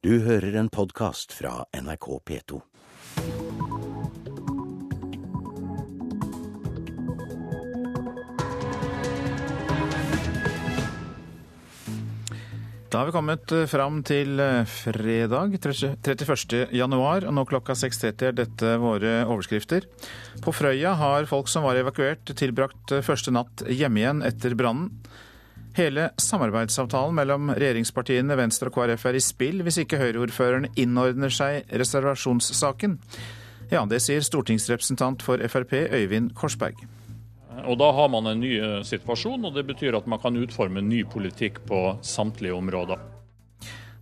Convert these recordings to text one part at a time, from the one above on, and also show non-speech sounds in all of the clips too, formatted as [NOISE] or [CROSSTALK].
Du hører en podkast fra NRK P2. Da har vi kommet eh, fram til eh, fredag 31. januar, og nå klokka 6.30 er dette våre overskrifter. På Frøya har folk som var evakuert tilbrakt eh, første natt hjemme igjen etter brannen. Hele samarbeidsavtalen mellom regjeringspartiene Venstre og KrF er i spill hvis ikke Høyre-ordføreren innordner seg reservasjonssaken. Ja, det sier stortingsrepresentant for Frp Øyvind Korsberg. Og Da har man en ny eh, situasjon, og det betyr at man kan utforme ny politikk på samtlige områder.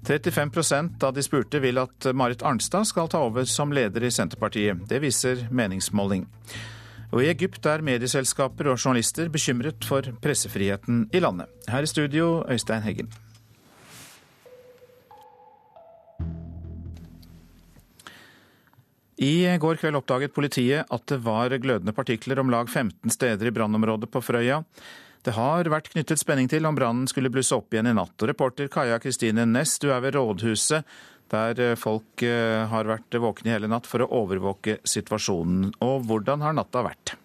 35% av de spurte vil at Marit Arnstad skal ta over som leder i Senterpartiet. Det viser meningsmåling. Og I Egypt er medieselskaper og journalister bekymret for pressefriheten i landet. Her i studio, Øystein Heggen. I går kveld oppdaget politiet at det var glødende partikler om lag 15 steder i brannområdet på Frøya. Det har vært knyttet spenning til om brannen skulle blusse opp igjen i natt. Og reporter Kaja Kristine Næss, du er ved rådhuset, der folk eh, har vært våkne hele natt for å overvåke situasjonen. Og hvordan har natta vært?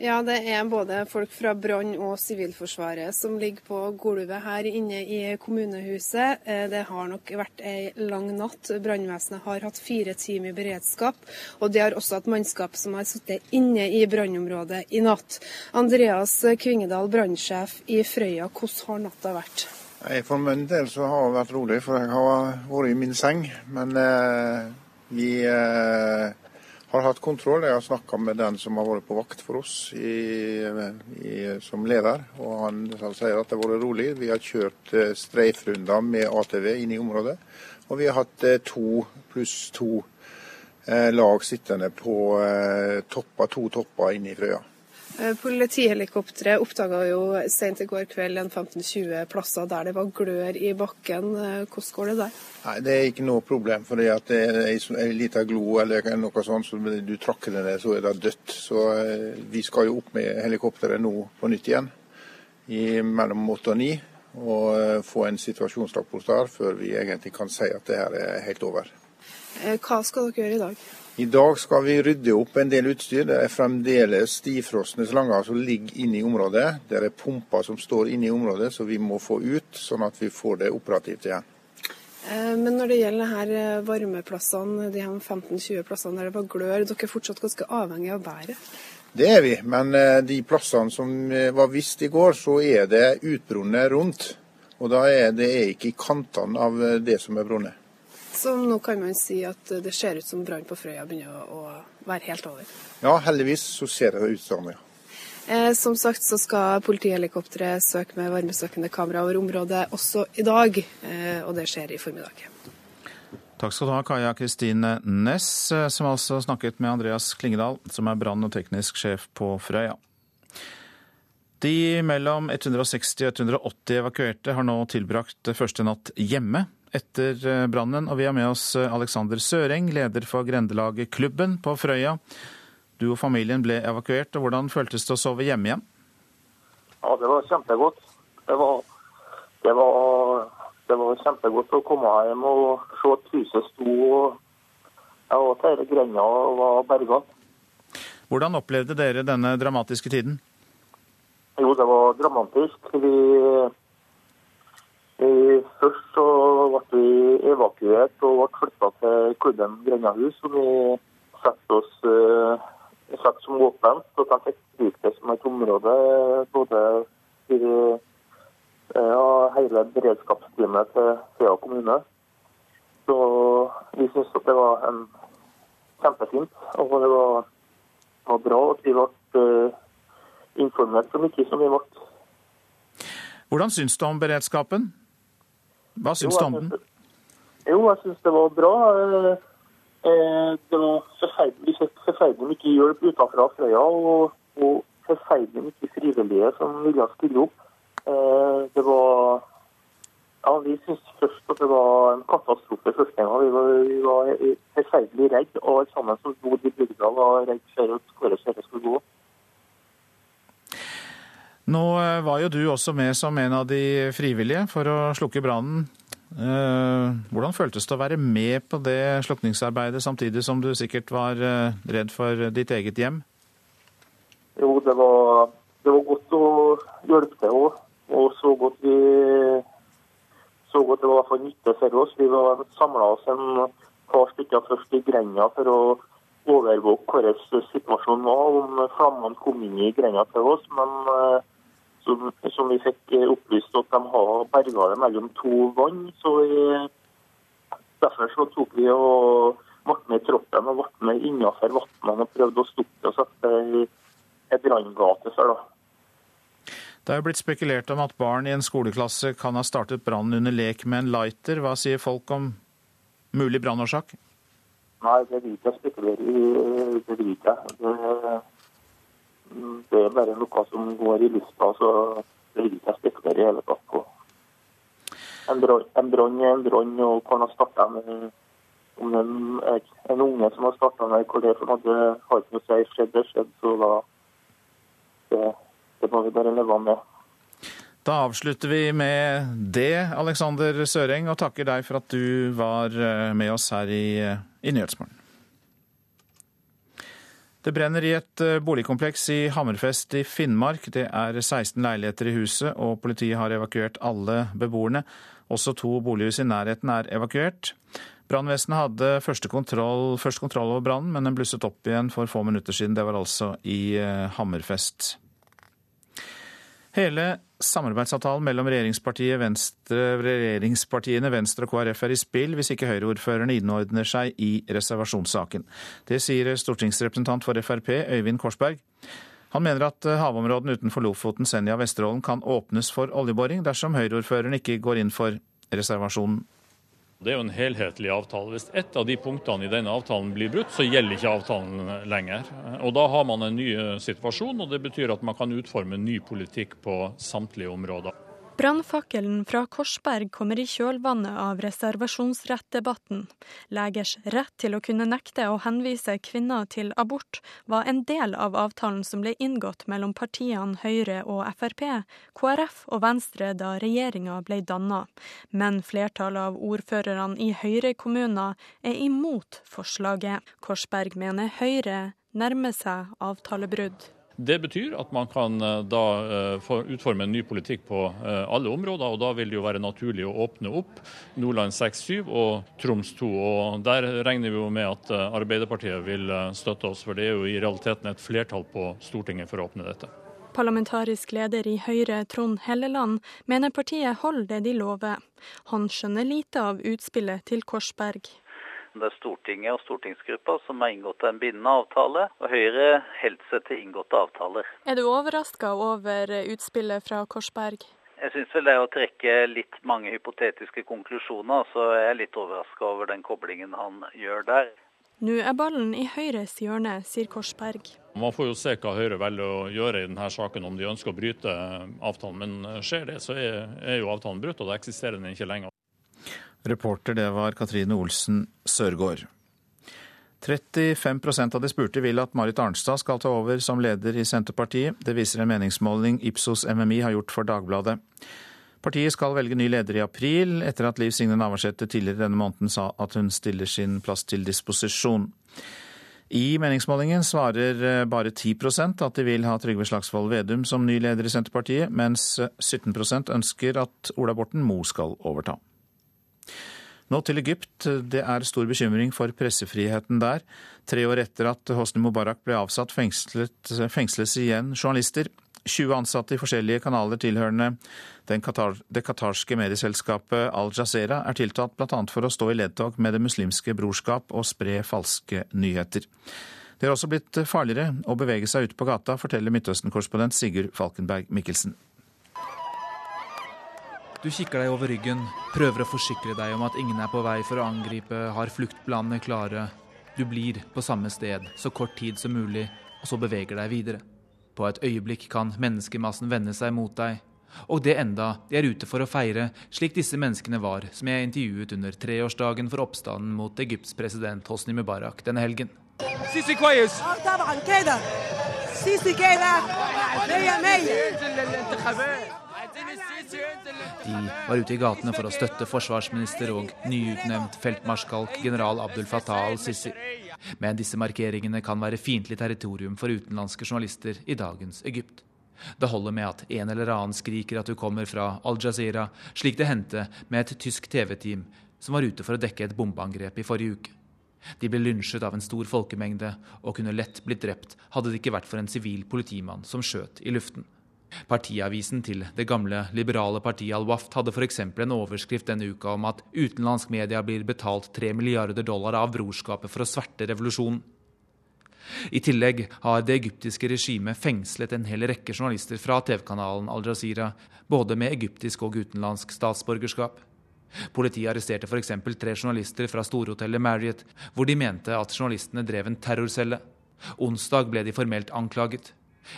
Ja, det er både folk fra brann- og Sivilforsvaret som ligger på gulvet her inne i kommunehuset. Eh, det har nok vært ei lang natt. Brannvesenet har hatt fire timer i beredskap. Og det har også hatt mannskap som har sittet inne i brannområdet i natt. Andreas Kvingedal, brannsjef i Frøya, hvordan har natta vært? For min del så har det vært rolig, for jeg har vært i min seng. Men eh, vi eh, har hatt kontroll. Jeg har snakka med den som har vært på vakt for oss i, i, som leder, og han, han, sier at det har vært rolig. Vi har kjørt eh, streifrunder med ATV inn i området, og vi har hatt eh, to pluss to eh, lag sittende på eh, topper, to topper inne i Frøya. Eh, politihelikopteret oppdaga jo sent i går kveld en 15-20 plasser der det var glør i bakken. Eh, hvordan går det der? Nei, Det er ikke noe problem. for det er en liten glo eller noe sånt, så du trakker det ned, så er det dødt. Så eh, Vi skal jo opp med helikopteret nå på nytt igjen, i mellom åtte og ni. Og få en situasjonsrapport der før vi egentlig kan si at det her er helt over. Hva skal dere gjøre i dag? I dag skal vi rydde opp en del utstyr. Det er fremdeles stivfrosne slanger som ligger inne i området. Det er pumper som står inne i området, så vi må få ut, sånn at vi får det operativt igjen. Eh, men når det gjelder her eh, varmeplassene, de her 15-20 plassene der det var glør, dere er fortsatt ganske avhengig av været? Det er vi, men eh, de plassene som var visst i går, så er det utbrunnet rundt. Og da er det ikke i kantene av det som er brunnet. Så nå kan man si at det ser ut som brann på Frøya begynner å være helt over? Ja, heldigvis så ser det ut sånn, ja. Eh, som sagt så skal politihelikopteret søke med varmesøkende kamera over området også i dag, eh, og det skjer i formiddag. Takk skal du ha, Kaja Kristine Næss, eh, som altså snakket med Andreas Klingedal, som er brann- og teknisk sjef på Frøya. De mellom 160 og 180 evakuerte har nå tilbrakt første natt hjemme etter eh, brannen. Og vi har med oss eh, Alexander Søreng, leder for grendelaget Klubben på Frøya. Du og familien ble evakuert, og hvordan føltes det å sove hjemme igjen? Ja, det var kjempegodt. Det var, det var, det var kjempegodt å komme hjem og se at huset sto og ja, at hele grenda var berga. Hvordan opplevde dere denne dramatiske tiden? Jo, det var dramatisk. Vi Først så ble vi evakuert og ble flytta til klubben Grendahus. som vi satte oss uh, satt som åpent. Og de fikk bruke det som et område både for ja, hele beredskapsteamet til Fea kommune. Så vi syntes at det var en kjempefint. Og det var, var bra at vi ble informert så mye som vi ble. Hvordan syns du om beredskapen? Hva syns du om den? Jo, jeg syns det var bra. Eh, eh, det var forferdelig, forferdelig mye hjelp utenfra Frøya, og, og forferdelig mye frivillige som ville stille opp. Eh, det var ja, Vi syntes først at det var en katastrofe første gang. Vi var, vi var forferdelig redde, og alle sammen som bodde i bygda var redde for at hvordan dette skulle gå. Nå var jo du også med som en av de frivillige for å slukke brannen. Hvordan føltes det å være med på det slukningsarbeidet, samtidig som du sikkert var redd for ditt eget hjem? Jo, det var, det var godt å hjelpe til òg. Og så godt vi så godt det var for nytte for oss. Vi samla oss en par stykker først i grenda for å overvåke hvordan situasjonen var, om flammene kom inn i grenda til oss. Men eh, som, som, vi fikk opplyst at de har berga det mellom to vann. Så vi, derfor så tok vi og ble med i troppen og ble med innenfor vannene og prøvde å stoppe oss etter ei branngate. Det er jo blitt spekulert om at barn i en skoleklasse kan ha startet brannen under lek med en lighter. Hva sier folk om mulig brannårsak? Nei, det vil ikke jeg spekulere i. Det vil ikke det, det er bare noe som går i lufta, så det vil ikke spekulere i hele tatt på. En brann er en brann, og hvordan har starta med om en, en unge som har starta med hvor det for noe, har ikke noe å si. Skjedd er skjedd, så da det det må vi bare leve med. Da avslutter vi med det, Alexander Søreng, og takker deg for at du var eh, med oss her i, eh, i Nyhetsmorgen. Det brenner i et eh, boligkompleks i Hammerfest i Finnmark. Det er 16 leiligheter i huset, og politiet har evakuert alle beboerne. Også to bolighus i nærheten er evakuert. Brannvesenet hadde første kontroll, først kontroll over brannen, men den blusset opp igjen for få minutter siden. Det var altså i Hammerfest. Hele samarbeidsavtalen mellom Venstre, regjeringspartiene Venstre og KrF er i spill hvis ikke Høyre-ordførerne innordner seg i reservasjonssaken. Det sier stortingsrepresentant for Frp Øyvind Korsberg. Han mener at havområdene utenfor Lofoten, Senja og Vesterålen kan åpnes for oljeboring dersom Høyre-ordføreren ikke går inn for reservasjonen. Det er jo en helhetlig avtale. Hvis ett av de punktene i denne avtalen blir brutt, så gjelder ikke avtalen lenger. Og Da har man en ny situasjon, og det betyr at man kan utforme ny politikk på samtlige områder. Brannfakkelen fra Korsberg kommer i kjølvannet av reservasjonsrettdebatten. Legers rett til å kunne nekte å henvise kvinner til abort var en del av avtalen som ble inngått mellom partiene Høyre og Frp, KrF og Venstre da regjeringa ble danna. Men flertallet av ordførerne i Høyre-kommuner er imot forslaget. Korsberg mener Høyre nærmer seg avtalebrudd. Det betyr at man kan eh, da eh, utforme en ny politikk på eh, alle områder, og da vil det jo være naturlig å åpne opp Nordland 6-7 og Troms 2. og Der regner vi jo med at Arbeiderpartiet vil støtte oss, for det er jo i realiteten et flertall på Stortinget for å åpne dette. Parlamentarisk leder i Høyre, Trond Helleland, mener partiet holder det de lover. Han skjønner lite av utspillet til Korsberg. Det er Stortinget og stortingsgruppa som har inngått en bindende avtale, og Høyre holder seg til inngåtte avtaler. Er du overraska over utspillet fra Korsberg? Jeg syns vel det er å trekke litt mange hypotetiske konklusjoner, så jeg er litt overraska over den koblingen han gjør der. Nå er ballen i Høyres hjørne, sier Korsberg. Man får jo se hva Høyre velger å gjøre i denne saken, om de ønsker å bryte avtalen. Men skjer det, så er, er jo avtalen brutt, og da eksisterer den ikke lenger. Reporter det var Katrine Olsen Sørgaard. 35% av de spurte vil at Marit Arnstad skal ta over som leder i Senterpartiet. Det viser en meningsmåling Ipsos MMI har gjort for Dagbladet. Partiet skal velge ny leder i april, etter at Liv Signe Navarsete tidligere denne måneden sa at hun stiller sin plass til disposisjon. I meningsmålingen svarer bare 10% at de vil ha Trygve Slagsvold Vedum som ny leder i Senterpartiet, mens 17% ønsker at Ola Borten Moe skal overta. Nå til Egypt. Det er stor bekymring for pressefriheten der. Tre år etter at Hosni Mubarak ble avsatt, fengslet, fengsles igjen journalister. 20 ansatte i forskjellige kanaler tilhørende Katar, det qatarske medieselskapet Al Jazeera er tiltalt bl.a. for å stå i ledtog med Det muslimske brorskap og spre falske nyheter. Det har også blitt farligere å bevege seg ute på gata, forteller Midtøsten-korrespondent Sigurd Falkenberg Mikkelsen. Du kikker deg over ryggen, prøver å forsikre deg om at ingen er på vei for å angripe, har fluktplanene klare. Du blir på samme sted så kort tid som mulig, og så beveger deg videre. På et øyeblikk kan menneskemassen vende seg mot deg. Og det enda de er ute for å feire, slik disse menneskene var, som jeg intervjuet under treårsdagen for oppstanden mot Egypts president Hosni Mubarak denne helgen. Sisi De var ute i gatene for å støtte forsvarsminister og nyutnevnt feltmarskalk general Abdul Fattah al-Sisi. Men disse markeringene kan være fiendtlig territorium for utenlandske journalister i dagens Egypt. Det holder med at en eller annen skriker at du kommer fra Al-Jazeera, slik det hendte med et tysk TV-team som var ute for å dekke et bombeangrep i forrige uke. De ble lynsjet av en stor folkemengde og kunne lett blitt drept hadde det ikke vært for en sivil politimann som skjøt i luften. Partiavisen til det gamle liberale partiet Al-Waft hadde f.eks. en overskrift denne uka om at utenlandsk media blir betalt 3 milliarder dollar av brorskapet for å sverte revolusjonen. I tillegg har det egyptiske regimet fengslet en hel rekke journalister fra TV-kanalen Al-Jazeera, både med egyptisk og utenlandsk statsborgerskap. Politiet arresterte f.eks. tre journalister fra storhotellet Marriott, hvor de mente at journalistene drev en terrorcelle. Onsdag ble de formelt anklaget.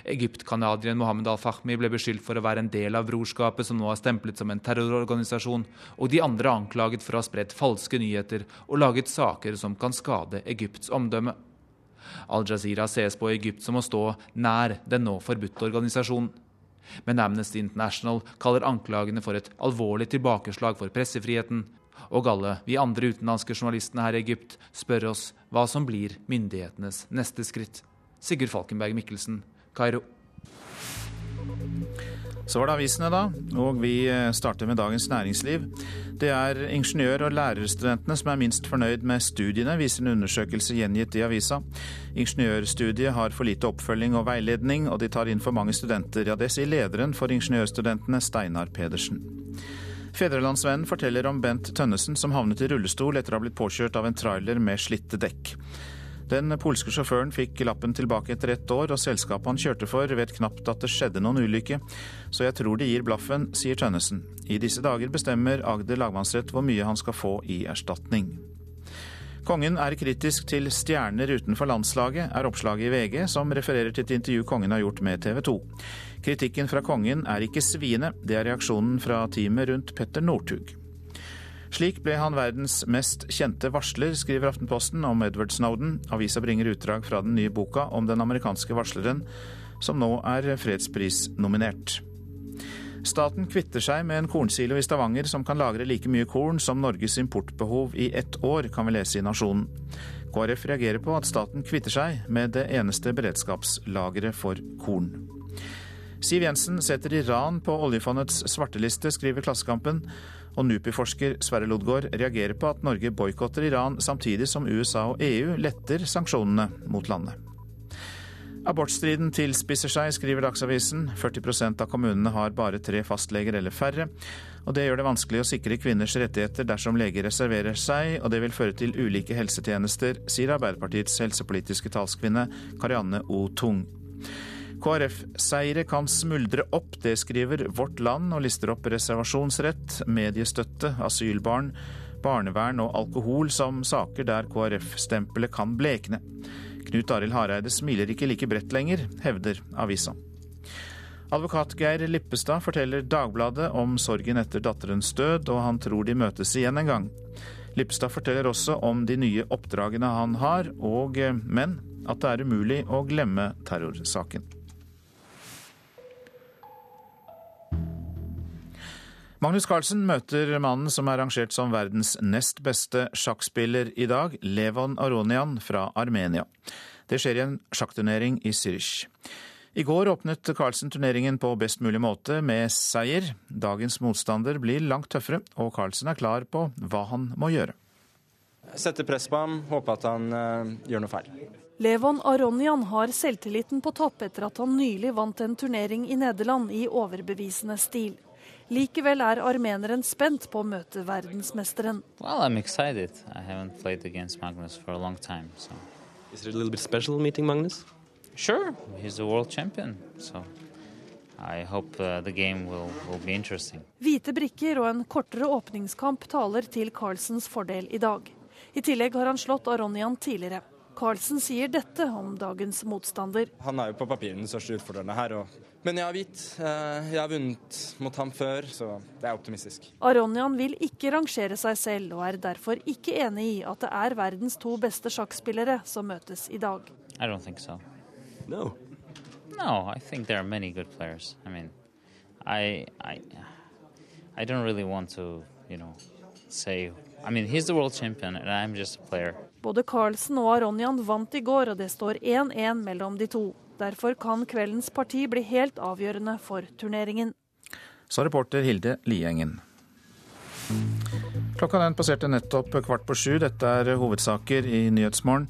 Egypt-canadieren Mohammed al-Fahmi ble beskyldt for å være en del av brorskapet, som nå er stemplet som en terrororganisasjon, og de andre anklaget for å ha spredt falske nyheter og laget saker som kan skade Egypts omdømme. Al-Jazeera ses på Egypt som å stå nær den nå forbudte organisasjonen. Men Amnesty International kaller anklagene for et alvorlig tilbakeslag for pressefriheten, og alle vi andre utenlandske journalistene her i Egypt spør oss hva som blir myndighetenes neste skritt. Sigurd Falkenberg Mikkelsen, Kairo. Så var det avisene, da. Og vi eh, starter med Dagens Næringsliv. Det er ingeniør- og lærerstudentene som er minst fornøyd med studiene, viser en undersøkelse gjengitt i avisa. Ingeniørstudiet har for lite oppfølging og veiledning, og de tar inn for mange studenter. Ja, det sier lederen for ingeniørstudentene, Steinar Pedersen. Fedrelandsvennen forteller om Bent Tønnesen som havnet i rullestol etter å ha blitt påkjørt av en trailer med slitte dekk. Den polske sjåføren fikk lappen tilbake etter ett år, og selskapet han kjørte for vet knapt at det skjedde noen ulykke, så jeg tror de gir blaffen, sier Tønnesen. I disse dager bestemmer Agder lagmannsrett hvor mye han skal få i erstatning. Kongen er kritisk til stjerner utenfor landslaget, er oppslaget i VG, som refererer til et intervju kongen har gjort med TV 2. Kritikken fra kongen er ikke sviende, det er reaksjonen fra teamet rundt Petter Northug. Slik ble han verdens mest kjente varsler, skriver Aftenposten om Edward Snowden. Avisa bringer utdrag fra den nye boka om den amerikanske varsleren, som nå er fredsprisnominert. Staten kvitter seg med en kornsilo i Stavanger som kan lagre like mye korn som Norges importbehov i ett år, kan vi lese i Nasjonen. KrF reagerer på at staten kvitter seg med det eneste beredskapslageret for korn. Siv Jensen setter Iran på oljefondets svarteliste, skriver Klassekampen. Og NUPI-forsker Sverre Lodgaard reagerer på at Norge boikotter Iran, samtidig som USA og EU letter sanksjonene mot landet. Abortstriden tilspisser seg, skriver Dagsavisen. 40% av kommunene har bare tre fastleger eller færre. Og det gjør det vanskelig å sikre kvinners rettigheter dersom leger reserverer seg, og det vil føre til ulike helsetjenester, sier Arbeiderpartiets helsepolitiske talskvinne Karianne O. Tung. KrF-seire kan smuldre opp, det skriver Vårt Land og lister opp reservasjonsrett, mediestøtte, asylbarn, barnevern og alkohol som saker der KrF-stempelet kan blekne. Knut Arild Hareide smiler ikke like bredt lenger, hevder avisa. Advokat Geir Lippestad forteller Dagbladet om sorgen etter datterens død, og han tror de møtes igjen en gang. Lippestad forteller også om de nye oppdragene han har, og, men at det er umulig å glemme terrorsaken. Magnus Carlsen møter mannen som er rangert som verdens nest beste sjakkspiller i dag, Levon Aronian fra Armenia. Det skjer i en sjakkturnering i Zürich. I går åpnet Carlsen turneringen på best mulig måte med seier. Dagens motstander blir langt tøffere, og Carlsen er klar på hva han må gjøre. Sette press på ham, håpe at han uh, gjør noe feil. Levon Aronian har selvtilliten på topp etter at han nylig vant en turnering i Nederland i overbevisende stil. Likevel er armeneren spent på å møte verdensmesteren. Well, I'm excited. I haven't played against Magnus for a long time. So. Is it a little bit special meeting Magnus? Sure, he's the world champion. So I hope uh, the game will, will be interesting. Hvite brikker og en kortere åpningskamp taler til Carlsens fordel i dag. I tillegg har han slått Aronian tidligere. Carlsen sier dette om dagens motstander. Han er jo på papiret den største utfordreren her. Og... Men jeg har hvit. Eh, jeg har vunnet mot ham før, så det er optimistisk. Aronian vil ikke rangere seg selv, og er derfor ikke enig i at det er verdens to beste sjakkspillere som møtes i dag. I don't think so. No. No, I think there are many good players. I mean, I, I, I don't really want to, you know, say. I mean, he's the world champion, and I'm just a player. Både Carlsen og Aronian vant i går, og det står 1-1 mellom de to. Derfor kan kveldens parti bli helt avgjørende for turneringen. Sa reporter Hilde Liengen. Klokka den passerte nettopp kvart på sju. Dette er hovedsaker i Nyhetsmorgen.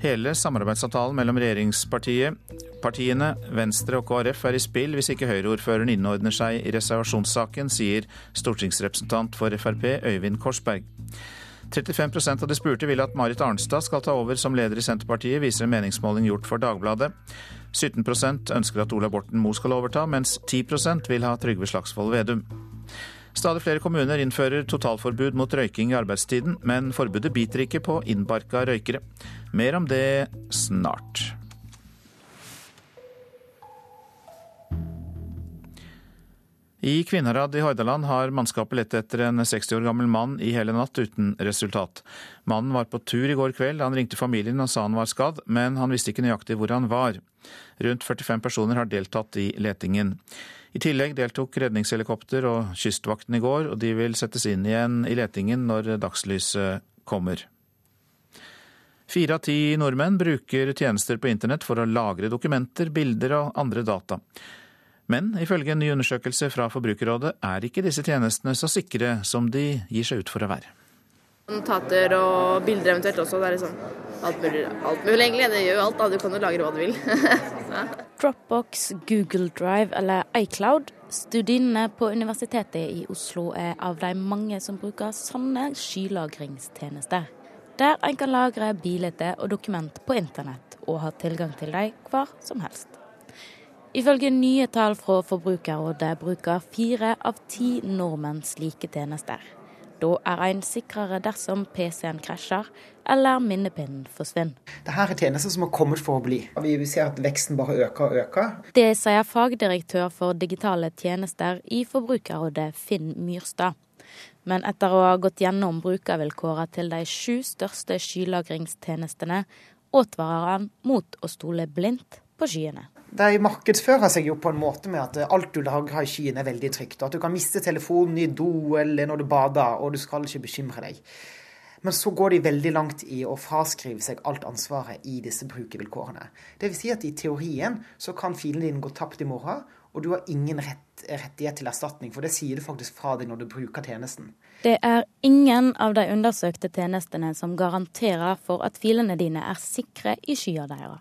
Hele samarbeidsavtalen mellom regjeringspartiet, partiene, Venstre og KrF er i spill hvis ikke Høyre-ordføreren innordner seg i reservasjonssaken, sier stortingsrepresentant for Frp Øyvind Korsberg. 35% av de spurte vil at Marit Arnstad skal ta over som leder i Senterpartiet, viser en meningsmåling gjort for Dagbladet. 17% ønsker at Ola Borten Moe skal overta, mens 10% vil ha Trygve Slagsvold Vedum. Stadig flere kommuner innfører totalforbud mot røyking i arbeidstiden, men forbudet biter ikke på innbarka røykere. Mer om det snart. I Kvinnherad i Hordaland har mannskapet lett etter en 60 år gammel mann i hele natt uten resultat. Mannen var på tur i går kveld. Han ringte familien og sa han var skadd, men han visste ikke nøyaktig hvor han var. Rundt 45 personer har deltatt i letingen. I tillegg deltok redningshelikopter og Kystvakten i går, og de vil settes inn igjen i letingen når dagslyset kommer. Fire av ti nordmenn bruker tjenester på internett for å lagre dokumenter, bilder og andre data. Men ifølge en ny undersøkelse fra Forbrukerrådet er ikke disse tjenestene så sikre som de gir seg ut for å være. Notater og bilder eventuelt også. Det er liksom alt mulig, alt mulig egentlig. Det gjør jo alt, da. Du kan jo lagre hva du vil. [LAUGHS] Dropbox, Google Drive eller iCloud. Studiene på Universitetet i Oslo er av de mange som bruker sånne skylagringstjenester. Der en kan lagre bilder og dokument på internett, og ha tilgang til dem hvor som helst. Ifølge nye tall fra Forbrukerrådet bruker fire av ti nordmenn slike tjenester. Da er en sikrere dersom PC-en krasjer eller minnepinnen forsvinner. Dette er tjenester som har kommet for å bli. Vi ser at veksten bare øker og øker. Det sier fagdirektør for digitale tjenester i Forbrukerrådet, Finn Myrstad. Men etter å ha gått gjennom brukervilkårene til de sju største skylagringstjenestene, advarer han mot å stole blindt på skyene. De markedsfører seg jo på en måte med at alt du lager i skyen er veldig trygt. Og at du kan miste telefonen i do eller når du bader, og du skal ikke bekymre deg. Men så går de veldig langt i å fraskrive seg alt ansvaret i disse brukervilkårene. Dvs. Si at i teorien så kan filen din gå tapt i morgen, og du har ingen rett, rettighet til erstatning. For det sier du faktisk fra deg når du bruker tjenesten. Det er ingen av de undersøkte tjenestene som garanterer for at filene dine er sikre i skya deres.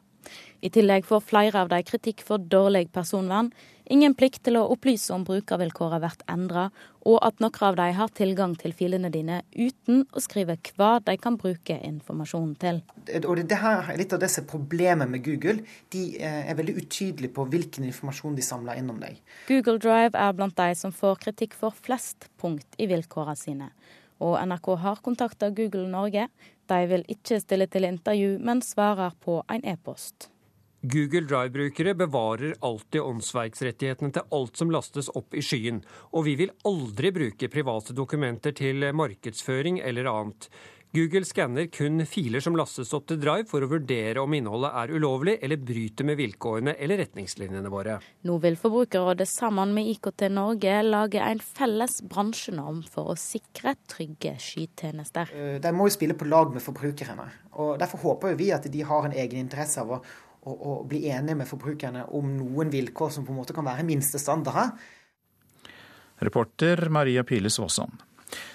I tillegg får flere av de kritikk for dårlig personvern, ingen plikt til å opplyse om brukervilkårene blir endra, og at noen av dem har tilgang til filene dine uten å skrive hva de kan bruke informasjonen til. Og det her er litt av disse problemet med Google. De eh, er veldig utydelige på hvilken informasjon de samler inn om deg. Google Drive er blant de som får kritikk for flest punkt i vilkårene sine. Og NRK har kontakta Google Norge. De vil ikke stille til intervju, men svarer på en e-post. Google Drive-brukere bevarer alltid åndsverksrettighetene til alt som lastes opp i skyen, og vi vil aldri bruke private dokumenter til markedsføring eller annet. Google skanner kun filer som lastes opp til Drive for å vurdere om innholdet er ulovlig eller bryter med vilkårene eller retningslinjene våre. Nå vil Forbrukerrådet sammen med IKT Norge lage en felles bransjenorm for å sikre trygge skytjenester. De må jo spille på lag med forbrukerne. og Derfor håper vi at de har en egen interesse av å og, å bli enige med forbrukerne om noen vilkår som på en måte kan være minstestandarder. Reporter Maria Piles Aasson.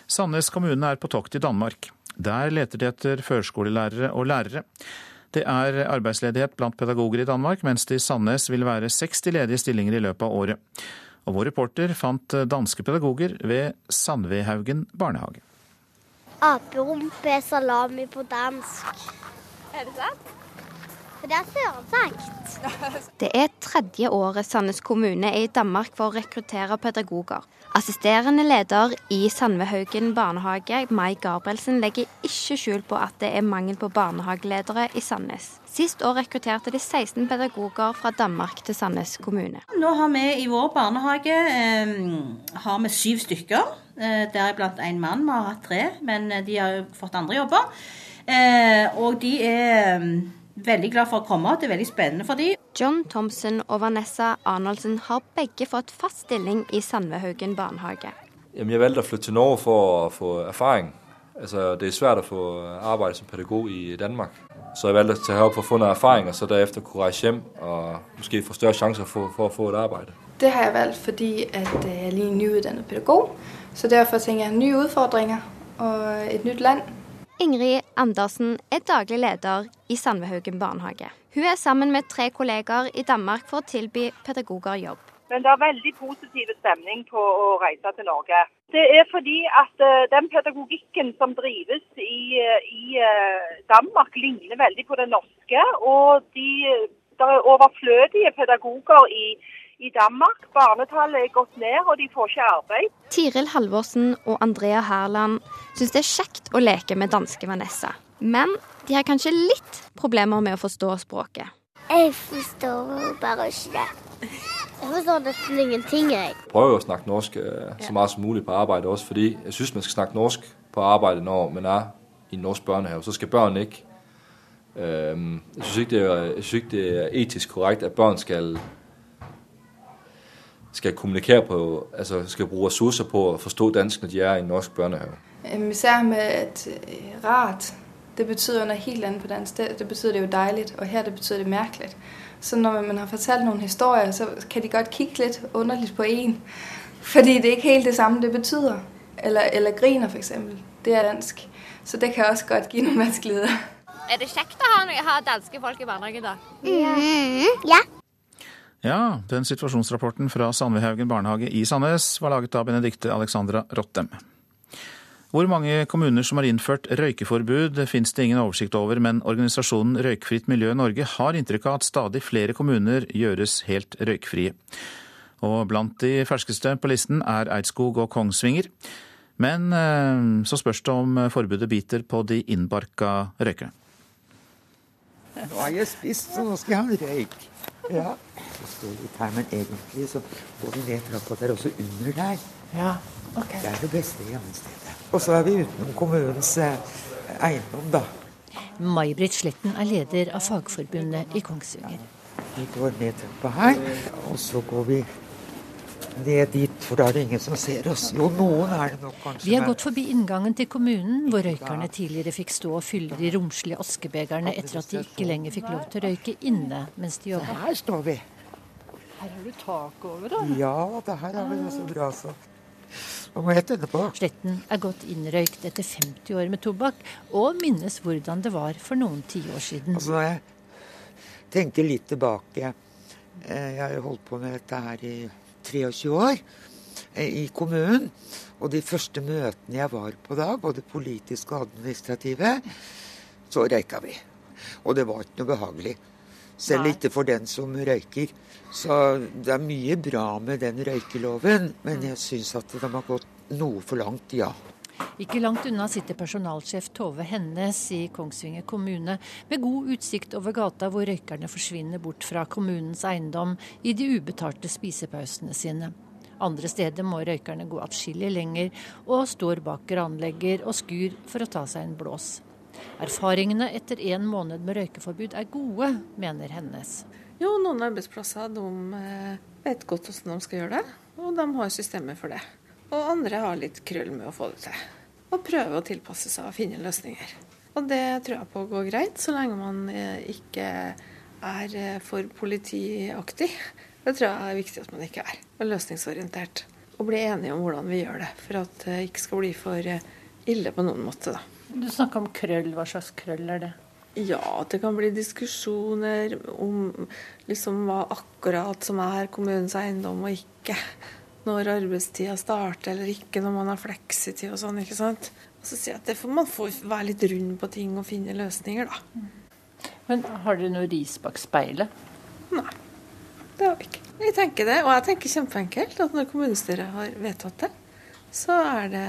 Sandnes kommune er på tokt i Danmark. Der leter de etter førskolelærere og lærere. Det er arbeidsledighet blant pedagoger i Danmark, mens det i Sandnes vil være 60 ledige stillinger i løpet av året. Og vår reporter fant danske pedagoger ved Sandvehaugen barnehage. Aperumpe salami på dansk. Er det sant? For det er sørsagt. Det er tredje året Sandnes kommune er i Danmark for å rekruttere pedagoger. Assisterende leder i Sandvehaugen barnehage, Mai Gabrielsen, legger ikke skjul på at det er mangel på barnehageledere i Sandnes. Sist år rekrutterte de 16 pedagoger fra Danmark til Sandnes kommune. Nå har vi i vår barnehage eh, har vi syv stykker. Eh, Deriblant en mann. Vi har hatt tre, men de har fått andre jobber. Eh, og de er veldig glad for å komme. Det er veldig spennende for dem. John Thompson og Vanessa Arnoldsen har begge fått fast stilling i Sandvehaugen barnehage. Jamen, jeg valgte å flytte til Norge for å få erfaring. Altså, det er svært å få arbeid som pedagog i Danmark. Så jeg valgte å ta herop for å få noe erfaring, og så deretter kunne reise hjem og måske få større sjanser for, for, å få et arbeid. Det har jeg valgt fordi at øh, jeg er lige nyutdannet pedagog. Så derfor tenker jeg nye utfordringer og et nytt land. Ingrid Andersen er daglig leder i Sandvehaugen barnehage. Hun er sammen med tre kolleger i Danmark for å tilby pedagoger jobb. Men det er veldig positiv stemning på å reise til Norge. Det er fordi at uh, den pedagogikken som drives i, uh, i uh, Danmark ligner veldig på den norske. Og de, det er overflødige pedagoger i, i Danmark. Barnetallet er gått ned, og de får ikke arbeid. Tiril Halvorsen og Andrea Herland syns det er kjekt å leke med danske Vanessa. Men de har kanskje litt problemer med å forstå språket. Jeg forstår bare ikke det. Jeg forstår nesten ingenting, jeg. Prøver å snakke norsk øh, så mye som mulig på arbeidet også, fordi jeg syns man skal snakke norsk på arbeidet når man er i en norsk barnehage. Så skal børn ikke Jeg syns ikke, ikke, det er etisk korrekt at børn skal skal kommunikere på, altså skal bruke ressurser på å forstå dansk når de er i en norsk børnehave. Især med at øh, rart, det betyr noe helt annet på dansk. Det, det betyr det jo deilig, og her det betyr det merkelig. Så når man har fortalt noen historier, så kan de godt kikke litt underlig på en. Fordi det er ikke helt det samme det betyr. Eller, eller griner, f.eks. Det er dansk. Så det kan også godt gi noen vanskeligheter. Er det kjekt å ha, ha danske folk i barnehagen, da? Mm, ja. Ja, den situasjonsrapporten fra Sandvehaugen barnehage i Sandnes var laget av Benedikte Alexandra Rottem. Hvor mange kommuner som har innført røykeforbud, finnes det ingen oversikt over, men organisasjonen Røykfritt miljø Norge har inntrykk av at stadig flere kommuner gjøres helt røykfrie. Og blant de ferskeste på listen er Eidskog og Kongsvinger. Men eh, så spørs det om forbudet biter på de innbarka røykerne. Nå har jeg spist, så nå skal jeg ha en røyk. Ja. Det står litt her, men egentlig så går vi ned trappa der, også under der. Ja, ok. Det er det beste gjemmestedet. Og så er vi utenom kommunens eh, eiendom, da. May-Britt Sletten er leder av Fagforbundet i Kongsvinger. Vi går ned trappa her, og så går vi ned dit, for da er det ingen som ser oss. Jo, noen er det nok kanskje. Vi har gått forbi inngangen til kommunen, hvor røykerne tidligere fikk stå og fylle de romslige askebegerne etter at de ikke lenger fikk lov til å røyke inne mens de jobba. Her står vi. Her har du tak over, da. Ja, det her er vel så bra, så. Hva må jeg tenne på. Sletten er godt innrøykt etter 50 år med tobakk, og minnes hvordan det var for noen tiår siden. Altså, når jeg tenker litt tilbake eh, Jeg har holdt på med dette her i 23 år eh, i kommunen. Og de første møtene jeg var på da, både politiske og administrative, så røyka vi. Og det var ikke noe behagelig. Selv ikke for den som røyker. Så det er mye bra med den røykeloven, men jeg syns at de har gått noe for langt, ja. Ikke langt unna sitter personalsjef Tove Hennes i Kongsvinger kommune, med god utsikt over gata hvor røykerne forsvinner bort fra kommunens eiendom i de ubetalte spisepausene sine. Andre steder må røykerne gå atskillig lenger, og står bak granlegger og skur for å ta seg en blås. Erfaringene etter en måned med røykeforbud er gode, mener Hennes. Jo, noen arbeidsplasser de eh, vet godt hvordan de skal gjøre det, og de har systemer for det. Og andre har litt krøll med å få det til. Og prøver å tilpasse seg og finne løsninger. Og det tror jeg på går greit, så lenge man eh, ikke er eh, for politiaktig. Det tror jeg er viktig at man ikke er. Og løsningsorientert. Og bli enige om hvordan vi gjør det, for at det ikke skal bli for ille på noen måte. da. Du snakker om krøll. Hva slags krøll er det? Ja, det kan bli diskusjoner om liksom hva akkurat som er kommunens eiendom og ikke. Når arbeidstida starter eller ikke, når man har fleksitid og sånn. ikke sant? Og så sier jeg at det får man får være litt rund på ting og finne løsninger, da. Men har dere noe ris bak speilet? Nei, det har vi ikke. Jeg tenker det, og jeg tenker kjempeenkelt at når kommunestyret har vedtatt det, så er det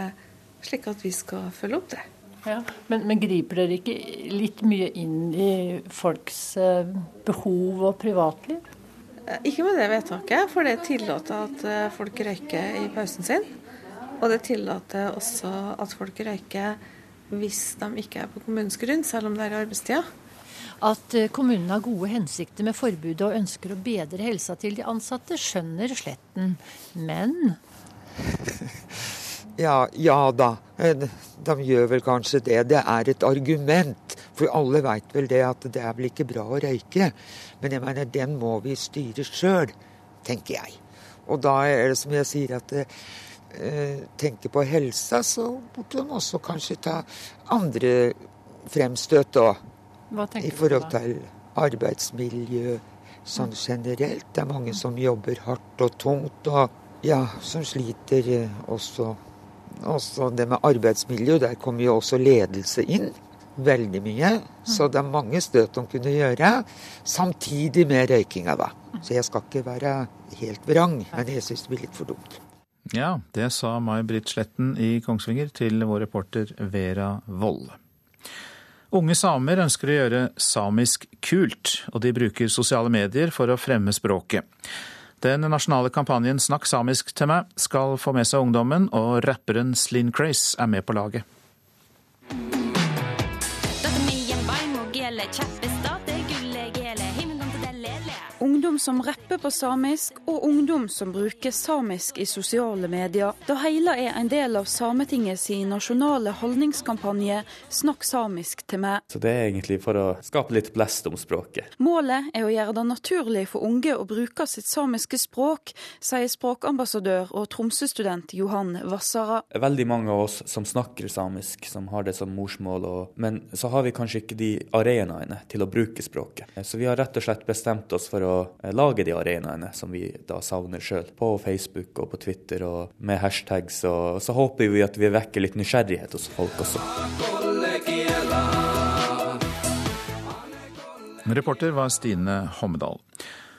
slik at vi skal følge opp det. Ja, men, men, griper dere ikke litt mye inn i folks eh, behov og privatliv? Eh, ikke med det vedtaket, for det tillater at eh, folk røyker i pausen sin. Og det tillater også at folk røyker hvis de ikke er på kommunens grunn, selv om det er i arbeidstida. At kommunen har gode hensikter med forbudet og ønsker å bedre helsa til de ansatte, skjønner Sletten. Men [LAUGHS] Ja, ja da. Eh, de gjør vel kanskje det. Det er et argument. For alle veit vel det at det er vel ikke bra å røyke. Men jeg mener, den må vi styre sjøl, tenker jeg. Og da er det som jeg sier at eh, tenker på helsa, så burde de også kanskje ta andre fremstøt òg. I forhold til arbeidsmiljø sånn generelt. Det er mange som jobber hardt og tungt, og ja, som sliter eh, også også det med arbeidsmiljø, der kommer jo også ledelse inn. Veldig mye. Så det er mange støt de kunne gjøre, samtidig med røykinga, da. Så jeg skal ikke være helt vrang, men jeg syns det blir litt for dumt. Ja, det sa May-Britt Sletten i Kongsvinger til vår reporter Vera Wold. Unge samer ønsker å gjøre samisk kult, og de bruker sosiale medier for å fremme språket. Den nasjonale kampanjen Snakk samisk til meg skal få med seg ungdommen, og rapperen Slin Craze er med på laget. Som rapper på samisk, og ungdom som bruker samisk i sosiale medier. Det hele er en del av Sametinget sin nasjonale holdningskampanje 'Snakk samisk til meg'. Så Det er egentlig for å skape litt blest om språket. Målet er å gjøre det naturlig for unge å bruke sitt samiske språk, sier språkambassadør og Tromsø-student Johan Vassara. Veldig mange av oss som snakker samisk, som har det som morsmål, og, men så har vi kanskje ikke de arenaene til å bruke språket. Så vi har rett og slett bestemt oss for å lage de arenaene som vi da savner sjøl, på Facebook og på Twitter og med hashtags. Og så håper vi at vi vekker litt nysgjerrighet hos folk også. Reporter var Stine Hommedal.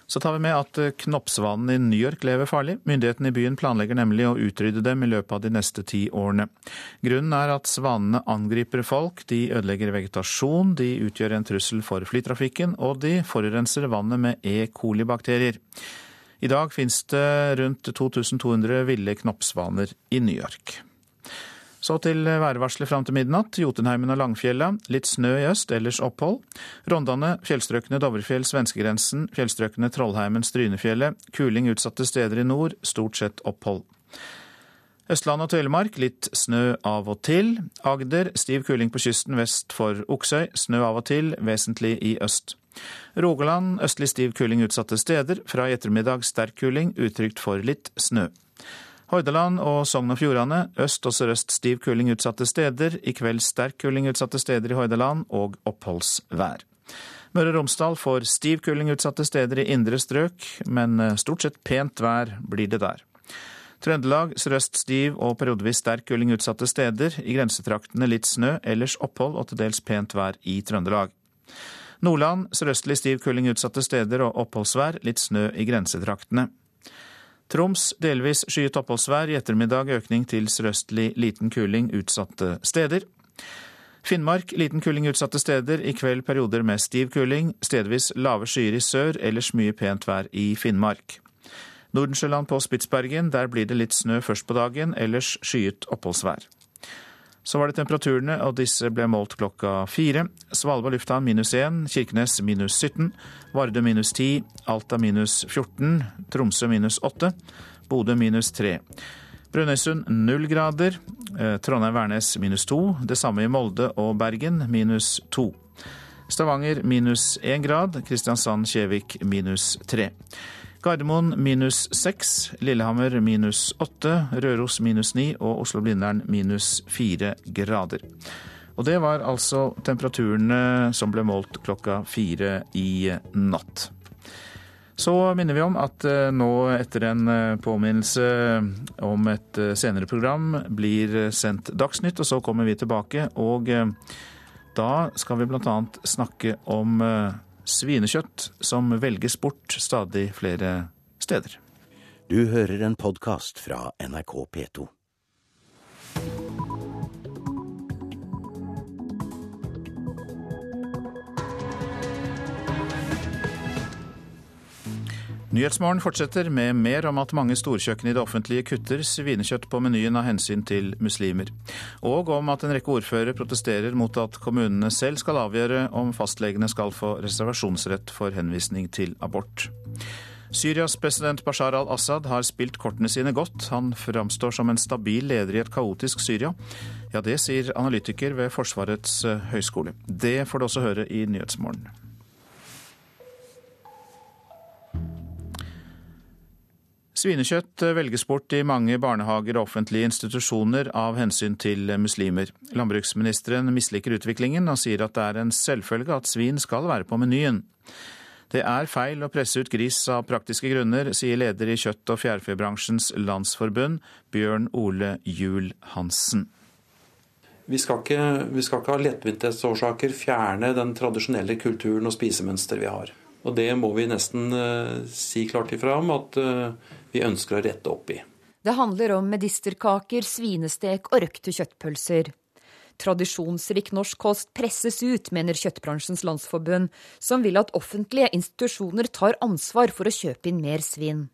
Så tar vi med at knoppsvanen i New York lever farlig. Myndighetene i byen planlegger nemlig å utrydde dem i løpet av de neste ti årene. Grunnen er at svanene angriper folk, de ødelegger vegetasjon, de utgjør en trussel for flytrafikken, og de forurenser vannet med E. coli-bakterier. I dag finnes det rundt 2200 ville knoppsvaner i New York. Så til værvarselet fram til midnatt. Jotunheimen og Langfjella. Litt snø i øst, ellers opphold. Rondane, fjellstrøkene Dovrefjell, svenskegrensen. Fjellstrøkene Trollheimen, Strynefjellet. Kuling utsatte steder i nord. Stort sett opphold. Østland og Telemark litt snø av og til. Agder stiv kuling på kysten vest for Oksøy. Snø av og til, vesentlig i øst. Rogaland østlig stiv kuling utsatte steder. Fra i ettermiddag sterk kuling, utrygt for litt snø. Hordaland og Sogn og Fjordane øst og sørøst stiv kuling utsatte steder. I kveld sterk kuling utsatte steder i Hordaland og oppholdsvær. Møre og Romsdal får stiv kuling utsatte steder i indre strøk, men stort sett pent vær blir det der. Trøndelag sørøst stiv og periodevis sterk kuling utsatte steder. I grensetraktene litt snø, ellers opphold og til dels pent vær i Trøndelag. Nordland sørøstlig stiv kuling utsatte steder og oppholdsvær, litt snø i grensetraktene. Troms delvis skyet oppholdsvær, i ettermiddag økning til sørøstlig liten kuling utsatte steder. Finnmark liten kuling utsatte steder, i kveld perioder med stiv kuling. Stedvis lave skyer i sør, ellers mye pent vær i Finnmark. Nordensjøland på Spitsbergen, der blir det litt snø først på dagen, ellers skyet oppholdsvær. Så var det temperaturene, og disse ble målt klokka fire. Svalbard lufthavn minus 1, Kirkenes minus 17, Vardø minus 10, Alta minus 14, Tromsø minus 8, Bodø minus 3. Brønnøysund null grader, Trondheim-Værnes minus 2, det samme i Molde og Bergen minus 2. Stavanger minus 1 grad, Kristiansand-Kjevik minus 3. Gardermoen minus seks, Lillehammer minus åtte, Røros minus ni og Oslo-Blindern minus fire grader. Og det var altså temperaturene som ble målt klokka fire i natt. Så minner vi om at nå etter en påminnelse om et senere program blir sendt Dagsnytt, og så kommer vi tilbake. Og da skal vi bl.a. snakke om svinekjøtt som velges bort stadig flere steder. Du hører en podkast fra NRK P2. Nyhetsmorgen fortsetter med mer om at mange storkjøkken i det offentlige kutter svinekjøtt på menyen av hensyn til muslimer, og om at en rekke ordførere protesterer mot at kommunene selv skal avgjøre om fastlegene skal få reservasjonsrett for henvisning til abort. Syrias president Bashar al-Assad har spilt kortene sine godt. Han framstår som en stabil leder i et kaotisk Syria. Ja, det sier analytiker ved Forsvarets høgskole. Det får du også høre i Nyhetsmorgen. Svinekjøtt velges bort i mange barnehager og offentlige institusjoner av hensyn til muslimer. Landbruksministeren misliker utviklingen og sier at det er en selvfølge at svin skal være på menyen. Det er feil å presse ut gris av praktiske grunner, sier leder i kjøtt- og fjærfebransjens landsforbund, Bjørn Ole Juel Hansen. Vi skal, ikke, vi skal ikke av lettvintesårsaker fjerne den tradisjonelle kulturen og spisemønsteret vi har. Og det må vi nesten uh, si klart ifra om at uh, vi ønsker å rette opp i. Det handler om medisterkaker, svinestek og røkte kjøttpølser. Tradisjonsrik norsk kost presses ut, mener Kjøttbransjens Landsforbund, som vil at offentlige institusjoner tar ansvar for å kjøpe inn mer svin.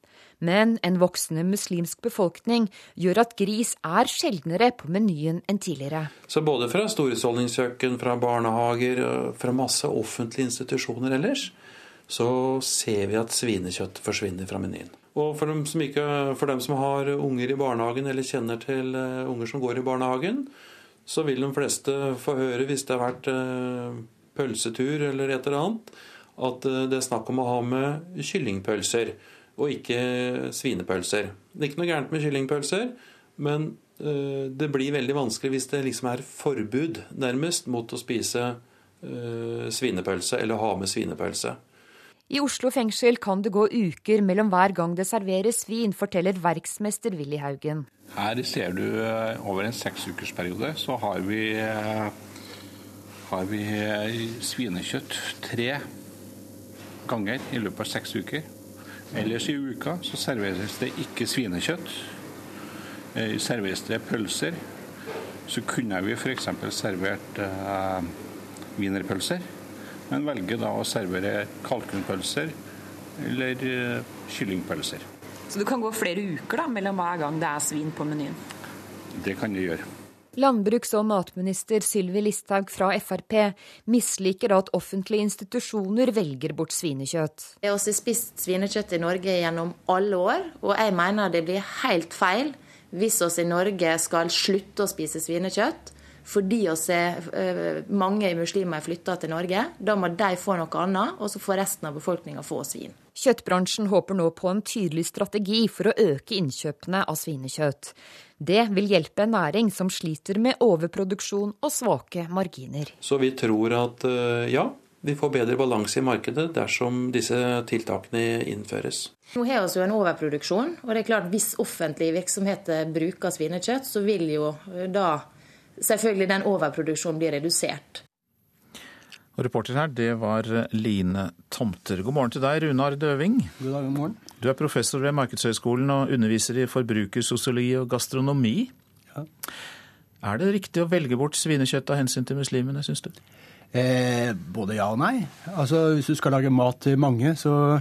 Men en voksende muslimsk befolkning gjør at gris er sjeldnere på menyen enn tidligere. Så både fra storhusholdningskjøkken, fra barnehager, fra masse offentlige institusjoner ellers, så ser vi at svinekjøtt forsvinner fra menyen. Og for dem, ikke, for dem, som har unger i barnehagen eller kjenner til eh, unger som går i barnehagen, så vil de fleste få høre, hvis det har vært eh, pølsetur eller et eller annet, at eh, det er snakk om å ha med kyllingpølser og ikke svinepølser. Det er ikke noe gærent med kyllingpølser, men det blir veldig vanskelig hvis det liksom er forbud, nærmest, mot å spise svinepølse eller ha med svinepølse. I Oslo fengsel kan det gå uker mellom hver gang det serveres svin, forteller verksmester Willy Haugen. Her ser du eh, over en seksukersperiode så har vi, eh, har vi eh, svinekjøtt tre ganger i løpet av seks uker. Ellers i uka så serveres det ikke svinekjøtt. Serveres det pølser, så kunne vi f.eks. servert wienerpølser men velger da å servere kalkunpølser eller uh, kyllingpølser. Så det kan gå flere uker da, mellom hver gang det er svin på menyen? Det kan det gjøre. Landbruks- og matminister Sylvi Listhaug fra Frp misliker at offentlige institusjoner velger bort svinekjøtt. Vi har også spist svinekjøtt i Norge gjennom alle år, og jeg mener det blir helt feil hvis vi i Norge skal slutte å spise svinekjøtt fordi er, eh, mange muslimer er flytta til Norge. Da må de få noe annet, og så får resten av befolkninga få svin. Kjøttbransjen håper nå på en tydelig strategi for å øke innkjøpene av svinekjøtt. Det vil hjelpe en næring som sliter med overproduksjon og svake marginer. Så vi tror at eh, ja, vi får bedre balanse i markedet dersom disse tiltakene innføres. Nå har vi jo en overproduksjon, og det er klart hvis offentlige virksomheter bruker svinekjøtt, så vil jo da selvfølgelig den overproduksjonen blir redusert. Og Reporter her, det var Line Tomter. God morgen til deg, Runar Døving. God dag, god morgen. Du er professor ved Markedshøgskolen og underviser i forbrukersosiologi og gastronomi. Ja. Er det riktig å velge bort svinekjøtt av hensyn til muslimene, syns du? Eh, både ja og nei. Altså, Hvis du skal lage mat til mange, så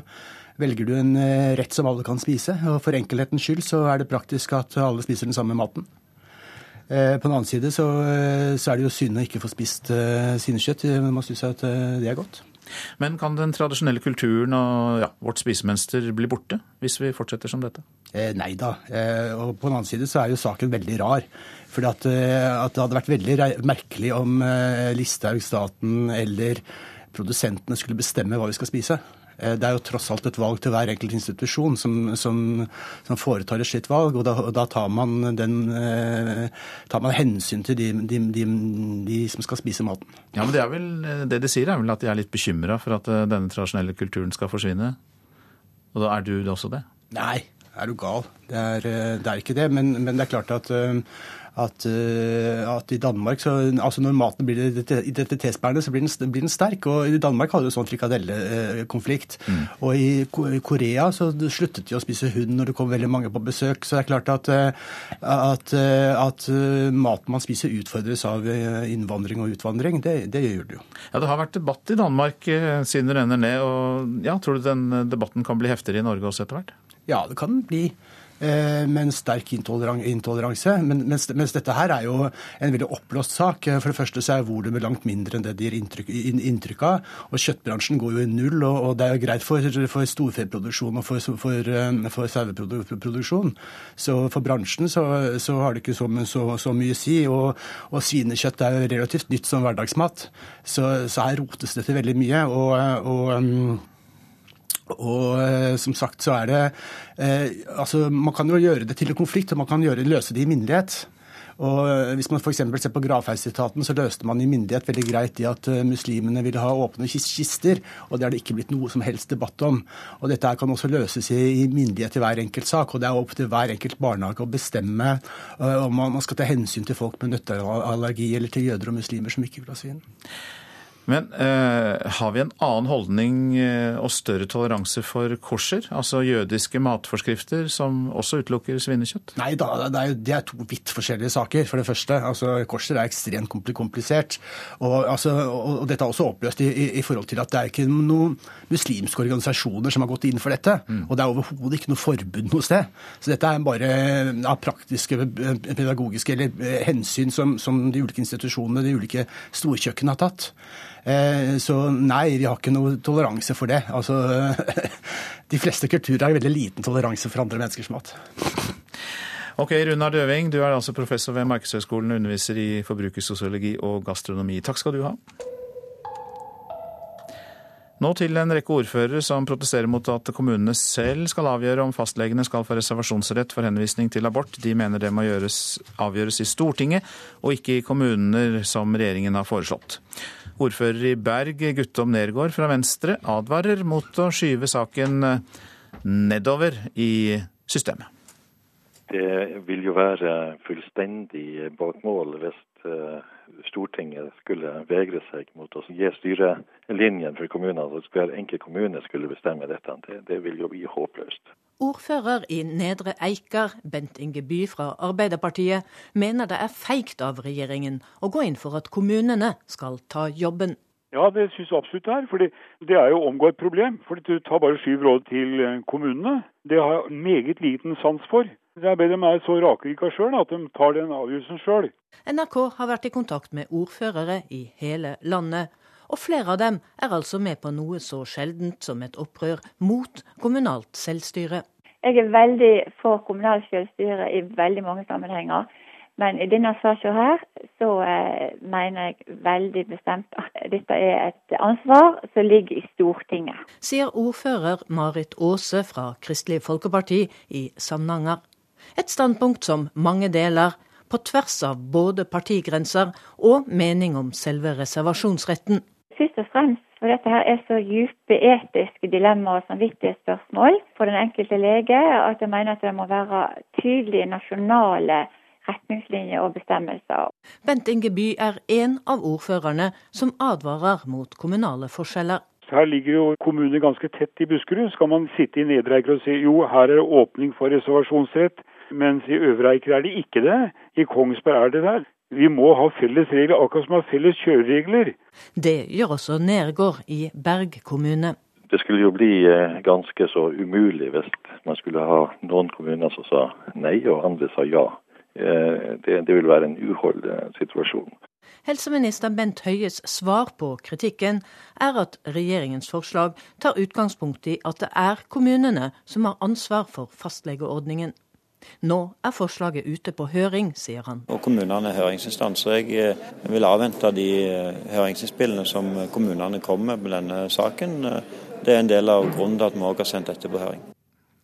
velger du en eh, rett som alle kan spise. Og for enkelhetens skyld så er det praktisk at alle spiser den samme maten. Eh, på den annen side så, eh, så, er det jo synd å ikke få spist uh, svinekjøtt. Man syns at det er godt. Men kan den tradisjonelle kulturen og ja, vårt spisemønster bli borte hvis vi fortsetter som dette? Eh, nei da. Eh, og på den annen side så er jo saken veldig rar. For at, at det hadde vært veldig merkelig om eh, Listhaug, staten eller produsentene skulle bestemme hva vi skal spise. Eh, det er jo tross alt et valg til hver enkelt institusjon som, som, som foretar et slikt valg. Og da, og da tar, man den, eh, tar, man hensyn til de, de, de, de, som skal spise maten. Ja, men Det er vel, eh, det de sier er vel at de er litt bekymra for at denne tradisjonelle kulturen skal forsvinne? Og da er du også det? Nei, er du gal. Det er, det er ikke det. Men, men, det er klart at at, eh, at, i Danmark så, altså Når maten blir identitetsbærende, så blir den, blir den, sterk. og I Danmark hadde du sånn frikadellekonflikt. Mm. Og i Korea så sluttet de å spise hund når det kom veldig mange på besøk. Så det er klart at, eh, at, eh, at maten man spiser utfordres av innvandring og utvandring. Det, det gjør det jo. Ja, Det har vært debatt i Danmark siden det renner ned. og ja, Tror du den debatten kan bli heftigere i Norge også etter hvert? Ja, det kan bli. Eh, med en sterk intoleranse. Men, mens, mens, dette her er jo en veldig oppblåst sak. For det første så er volumet langt mindre enn det de gir inntrykk, inntrykk, av. Og kjøttbransjen går jo i null, og, og det er jo greit for, for storfeproduksjon og for, for, eh, for saueproduksjon. Så for bransjen så, så, har det ikke så, så, så mye å si. Og, og, svinekjøtt er jo relativt nytt som hverdagsmat. Så, så her rotes det til veldig mye. og, og um, og eh, som sagt så er det eh, Altså, man kan jo gjøre det til en konflikt, og man kan gjøre, løse det i minnelighet. Og eh, Hvis man f.eks. ser på gravferdsetaten, så løste man i myndighet veldig greit i at eh, muslimene ville ha åpne kister, og det har det ikke blitt noe som helst debatt om. Og Dette kan også løses i myndighet i hver enkelt sak, og det er opp til hver enkelt barnehage å bestemme om man skal ta hensyn til folk med nøtteallergi eller til jøder og muslimer som ikke vil ha svin. Men eh, har vi en annen holdning eh, og større toleranse for korser? Altså jødiske matforskrifter som også utelukker svinekjøtt? Nei da, det er, det er to vidt forskjellige saker. For det første, altså korser er ekstremt komplisert. Og, altså, og, dette er også oppløst i, i, i, forhold til at det er ikke noen muslimske organisasjoner som har gått inn for dette. Mm. Og det er overhodet ikke noe forbud noe sted. Så dette er bare av praktiske, eh, pedagogiske eller, eh, hensyn som, som de ulike institusjonene, de ulike storkjøkkenene har tatt. Eh, så nei, vi har ikke noe toleranse for det. Altså, [LAUGHS] de fleste kulturer har veldig liten toleranse for andre menneskers mat. Ok, Runar Døving, du er altså professor ved Markedshøgskolen og underviser i forbrukersosiologi og gastronomi. Takk skal du ha. Nå til en rekke ordførere som protesterer mot at kommunene selv skal avgjøre om fastlegene skal få reservasjonsrett for henvisning til abort. De mener det må gjøres, avgjøres i Stortinget og ikke i kommuner, som regjeringen har foreslått. Ordfører i Berg, Guttom Nergård fra Venstre, advarer mot å skyve saken nedover i systemet. Det vil jo være fullstendig bakmål hvis eh, Stortinget skulle vegre seg mot å gi styrelinjen for kommunene, at hver enkelt kommune skulle bestemme dette. Det, det vil jo bli håpløst. Ordfører i Nedre Eiker, Bent Inge By fra Arbeiderpartiet, mener det er feigt av regjeringen å gå inn for at kommunene skal ta jobben. Ja, det syns jeg absolutt det er. For det er jo å omgå et problem. For du tar bare syv råd til kommunene. Det har jeg meget liten sans for. Jeg ber dem er så rakrika sjøl at de tar den avgjørelsen sjøl. NRK har vært i kontakt med ordførere i hele landet og flere av dem er altså med på noe så sjeldent som et opprør mot kommunalt selvstyre. Jeg er veldig for kommunalt selvstyre i veldig mange sammenhenger. Men i denne saken her, så eh, mener jeg veldig bestemt at dette er et ansvar som ligger i Stortinget. Sier ordfører Marit Aase fra Kristelig Folkeparti i Samnanger. Et standpunkt som mange deler, på tvers av både partigrenser og mening om selve reservasjonsretten først og fremst for dette her er så dype etiske dilemmaer og samvittighetsspørsmål for den enkelte lege at jeg mener at det må være tydelige nasjonale retningslinjer og bestemmelser. Bent Ingeby er en av ordførerne som advarer mot kommunale forskjeller. Her ligger jo kommuner ganske tett i Buskerud. Skal man sitte i Nedre Eiker og si jo, her er det åpning for reservasjonsrett, mens i Øvre Eiker er det ikke det. I Kongsberg er det der. Vi må ha felles regler, akkurat som vi har felles kjøreregler. Det gjør også Nergård i Berg kommune. Det skulle jo bli eh, ganske så umulig hvis man skulle ha noen kommuner som sa nei, og andre sa ja. Eh, det, det vil være en uholdt situasjon. Helseminister Bent Høies svar på kritikken er at regjeringens forslag tar utgangspunkt i at det er kommunene som har ansvar for fastlegeordningen. Nå er forslaget ute på høring, sier han. Og Kommunene er høringsinstanser. Jeg eh, vil avvente de eh, høringsinnspillene som kommunene kommer med på denne saken. Det er en del av grunnen til at vi også har sendt dette på høring.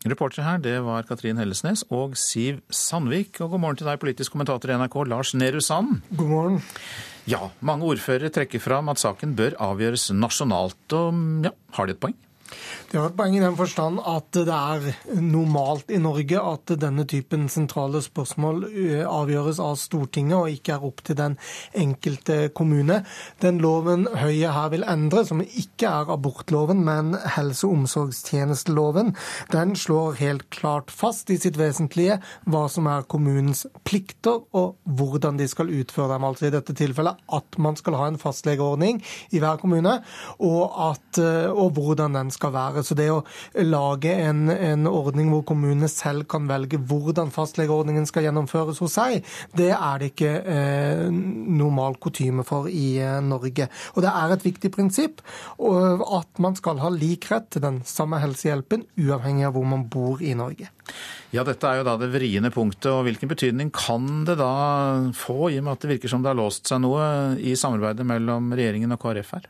Reportere her, det var Katrin Hellesnes og Siv Sandvik. Og god morgen til deg, politisk kommentator i NRK, Lars Nehru Sand. God morgen. Ja, mange ordførere trekker fram at saken bør avgjøres nasjonalt. Og ja, har de et poeng? Det har et poeng i den forstand at det er normalt i Norge at denne typen sentrale spørsmål eh, avgjøres av Stortinget og ikke er opp til den enkelte kommune. Den loven Høie her vil endre, som ikke er abortloven, men helse- og omsorgstjenesteloven, den slår helt klart fast i sitt vesentlige hva som er kommunens plikter og hvordan de skal utføre dem. Altså i dette tilfellet at man skal ha en fastlegeordning i hver kommune, og, at, eh, og hvordan den skal skal være. Så det å lage en, en ordning hvor kommunene selv kan velge hvordan fastlegeordningen skal gjennomføres hos seg, det er det ikke eh, normal kutyme for i eh, Norge. Og det er et viktig prinsipp at man skal ha lik rett til den samme helsehjelpen, uavhengig av hvor man bor i Norge. Ja, Dette er jo da det vriene punktet. og Hvilken betydning kan det da få, i og med at det virker som det har låst seg noe i samarbeidet mellom regjeringen og KrF her?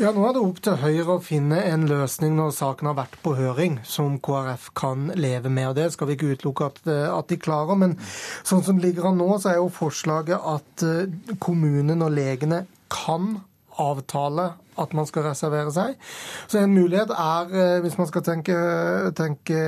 Ja, Nå er det opp til Høyre å finne en løsning når saken har vært på høring, som KrF kan leve med. og Det skal vi ikke utelukke at, at de klarer. Men sånn som ligger an nå, så er jo forslaget at eh, kommunen og legene kan avtale at man skal reservere seg. Så en mulighet er, eh, hvis man skal tenke, tenke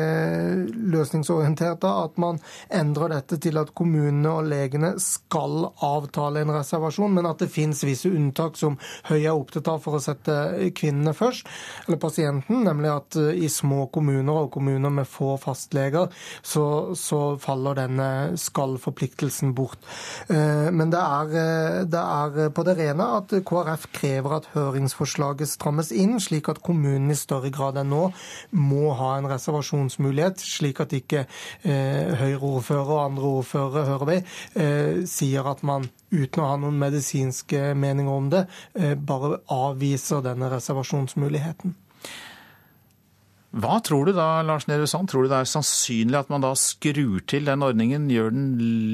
løsningsorientert, at man endrer dette til at kommunene og legene skal avtale en reservasjon, men at det finnes visse unntak som Høie er opptatt av for å sette kvinnene først, eller pasienten, nemlig at eh, i små kommuner og kommuner med få fastleger, så, så faller denne skal-forpliktelsen bort. Eh, men det er, det er på det rene at KrF krever at høringsforslaget lovforslaget strammes inn, slik at kommunene i større grad enn nå må ha en reservasjonsmulighet, slik at ikke eh, Høyre-ordførere og andre ordførere, hører vi, eh, sier at man uten å ha noen medisinske meninger om det, eh, bare avviser denne reservasjonsmuligheten. Hva tror du da, Lars Nehru Sand? Tror du det er sannsynlig at man da skrur til den ordningen, gjør den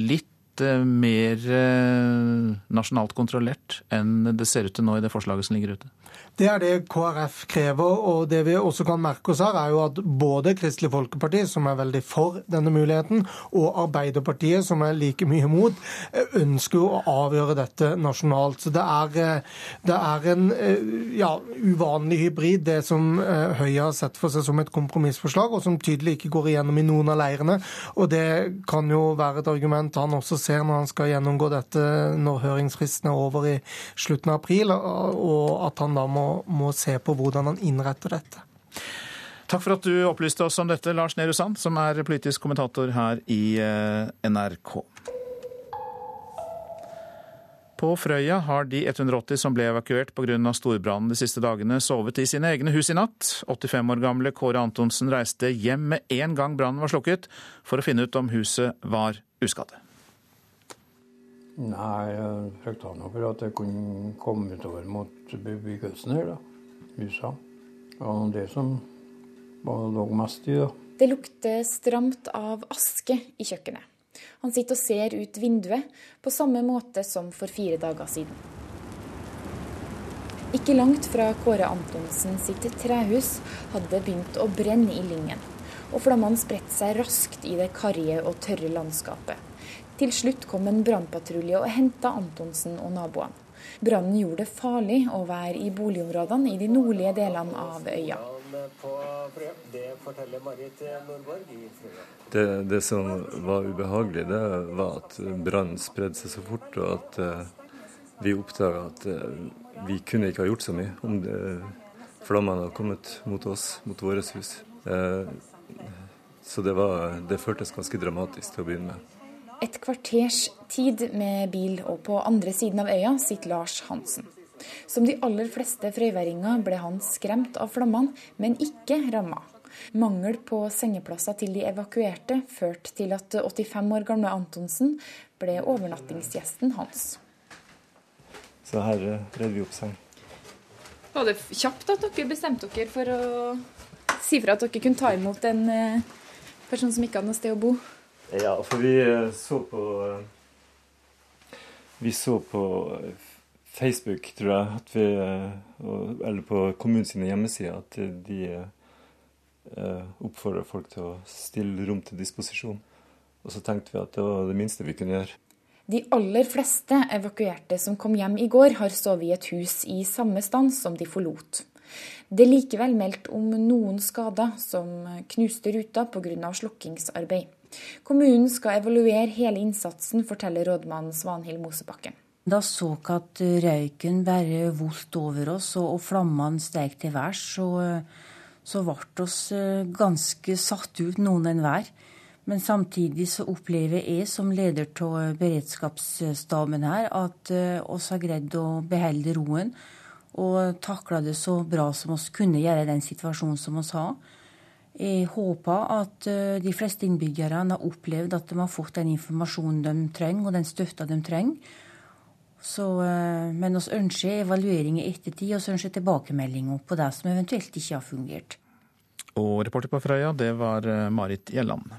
litt eh, mer eh, nasjonalt kontrollert enn det ser ut til nå i det forslaget som ligger ute? Det er det KrF krever. Og det vi også kan merke oss her, er jo at både Kristelig Folkeparti, som er veldig for denne muligheten, og Arbeiderpartiet, som er like mye imot, ønsker å avgjøre dette nasjonalt. Så det er, det er en ja, uvanlig hybrid, det som Høyre har sett for seg som et kompromissforslag, og som tydelig ikke går igjennom i noen av leirene. Og det kan jo være et argument han også ser når han skal gjennomgå dette når høringsfristen er over i slutten av april, og at han da må må, se på hvordan han innretter dette. Takk for at du opplyste oss om dette, Lars Nehru Sand, som er politisk kommentator her i eh, NRK. På Frøya har de 180 som ble evakuert pga. storbrannen de siste dagene, sovet i sine egne hus i natt. 85 år gamle Kåre Antonsen reiste hjem med en gang brannen var slukket, for å finne ut om huset var uskadde. Nei, jeg frykta nå for at det kunne komme utover mot bebyggelsen her, da. Husa. Og det som var, lå mest i, da. Det lukter stramt av aske i kjøkkenet. Han sitter og ser ut vinduet, på samme måte som for fire dager siden. Ikke langt fra Kåre Antonsen sitt trehus hadde begynt å brenne i lyngen. Og flammene spredte seg raskt i det karrige og tørre landskapet. Til slutt kom en brannpatrulje og henta Antonsen og naboene. Brannen gjorde det farlig å være i boligområdene i de nordlige delene av øya. Det, det som var ubehagelig, det var at brannen spredde seg så fort, og at uh, vi oppdaga at uh, vi kunne ikke ha gjort så mye om det, flammene hadde kommet mot oss, mot vårt hus. Uh, så det, var, det føltes ganske dramatisk til å begynne med. Et kvarters tid med bil, og på andre siden av øya sitter Lars Hansen. Som de aller fleste frøyværinger ble han skremt av flammene, men ikke ramma. Mangel på sengeplasser til de evakuerte førte til at 85 år gamle Antonsen ble overnattingsgjesten hans. Så her eh, redder vi opp seng. Var det kjapt at dere bestemte dere for å si fra at dere kunne ta imot en eh, person som ikke hadde noe sted å bo? Ja, for vi eh, så på eh, Vi så på Facebook, tror jeg, at vi, eh, eller på kommunens hjemmesider, at de oppfordrer folk til å stille rom til disposisjon. Og så tenkte vi at det var det minste vi kunne gjøre. De aller fleste evakuerte som kom hjem i går, har sovet i et hus i samme stand som de forlot. Det er likevel meldt om noen skader, som knuste ruta pga. slukkingsarbeid. Kommunen skal evaluere hele innsatsen, forteller rådmann Svanhild Mosebakken. Da så at røyken bare volt over oss, og flammene steg til værs, så, så ble oss eh, ganske satt ut, noen enhver. Men samtidig så opplever jeg som leder av beredskapsstaben her at eh, oss har greid å beholde roen. og takla det så bra som vi kunne gjøre i den situasjonen som vi har. Jeg håper at eh, de fleste innbyggerne har opplevd at de har fått den informasjonen de trenger, og den støtta de trenger. Så, eh, men vi ønsker evaluering i ettertid, og vi ønsker tilbakemeldinger på det som eventuelt ikke har fungert. Og reporter på Frøya, det var eh, Marit Gjelland.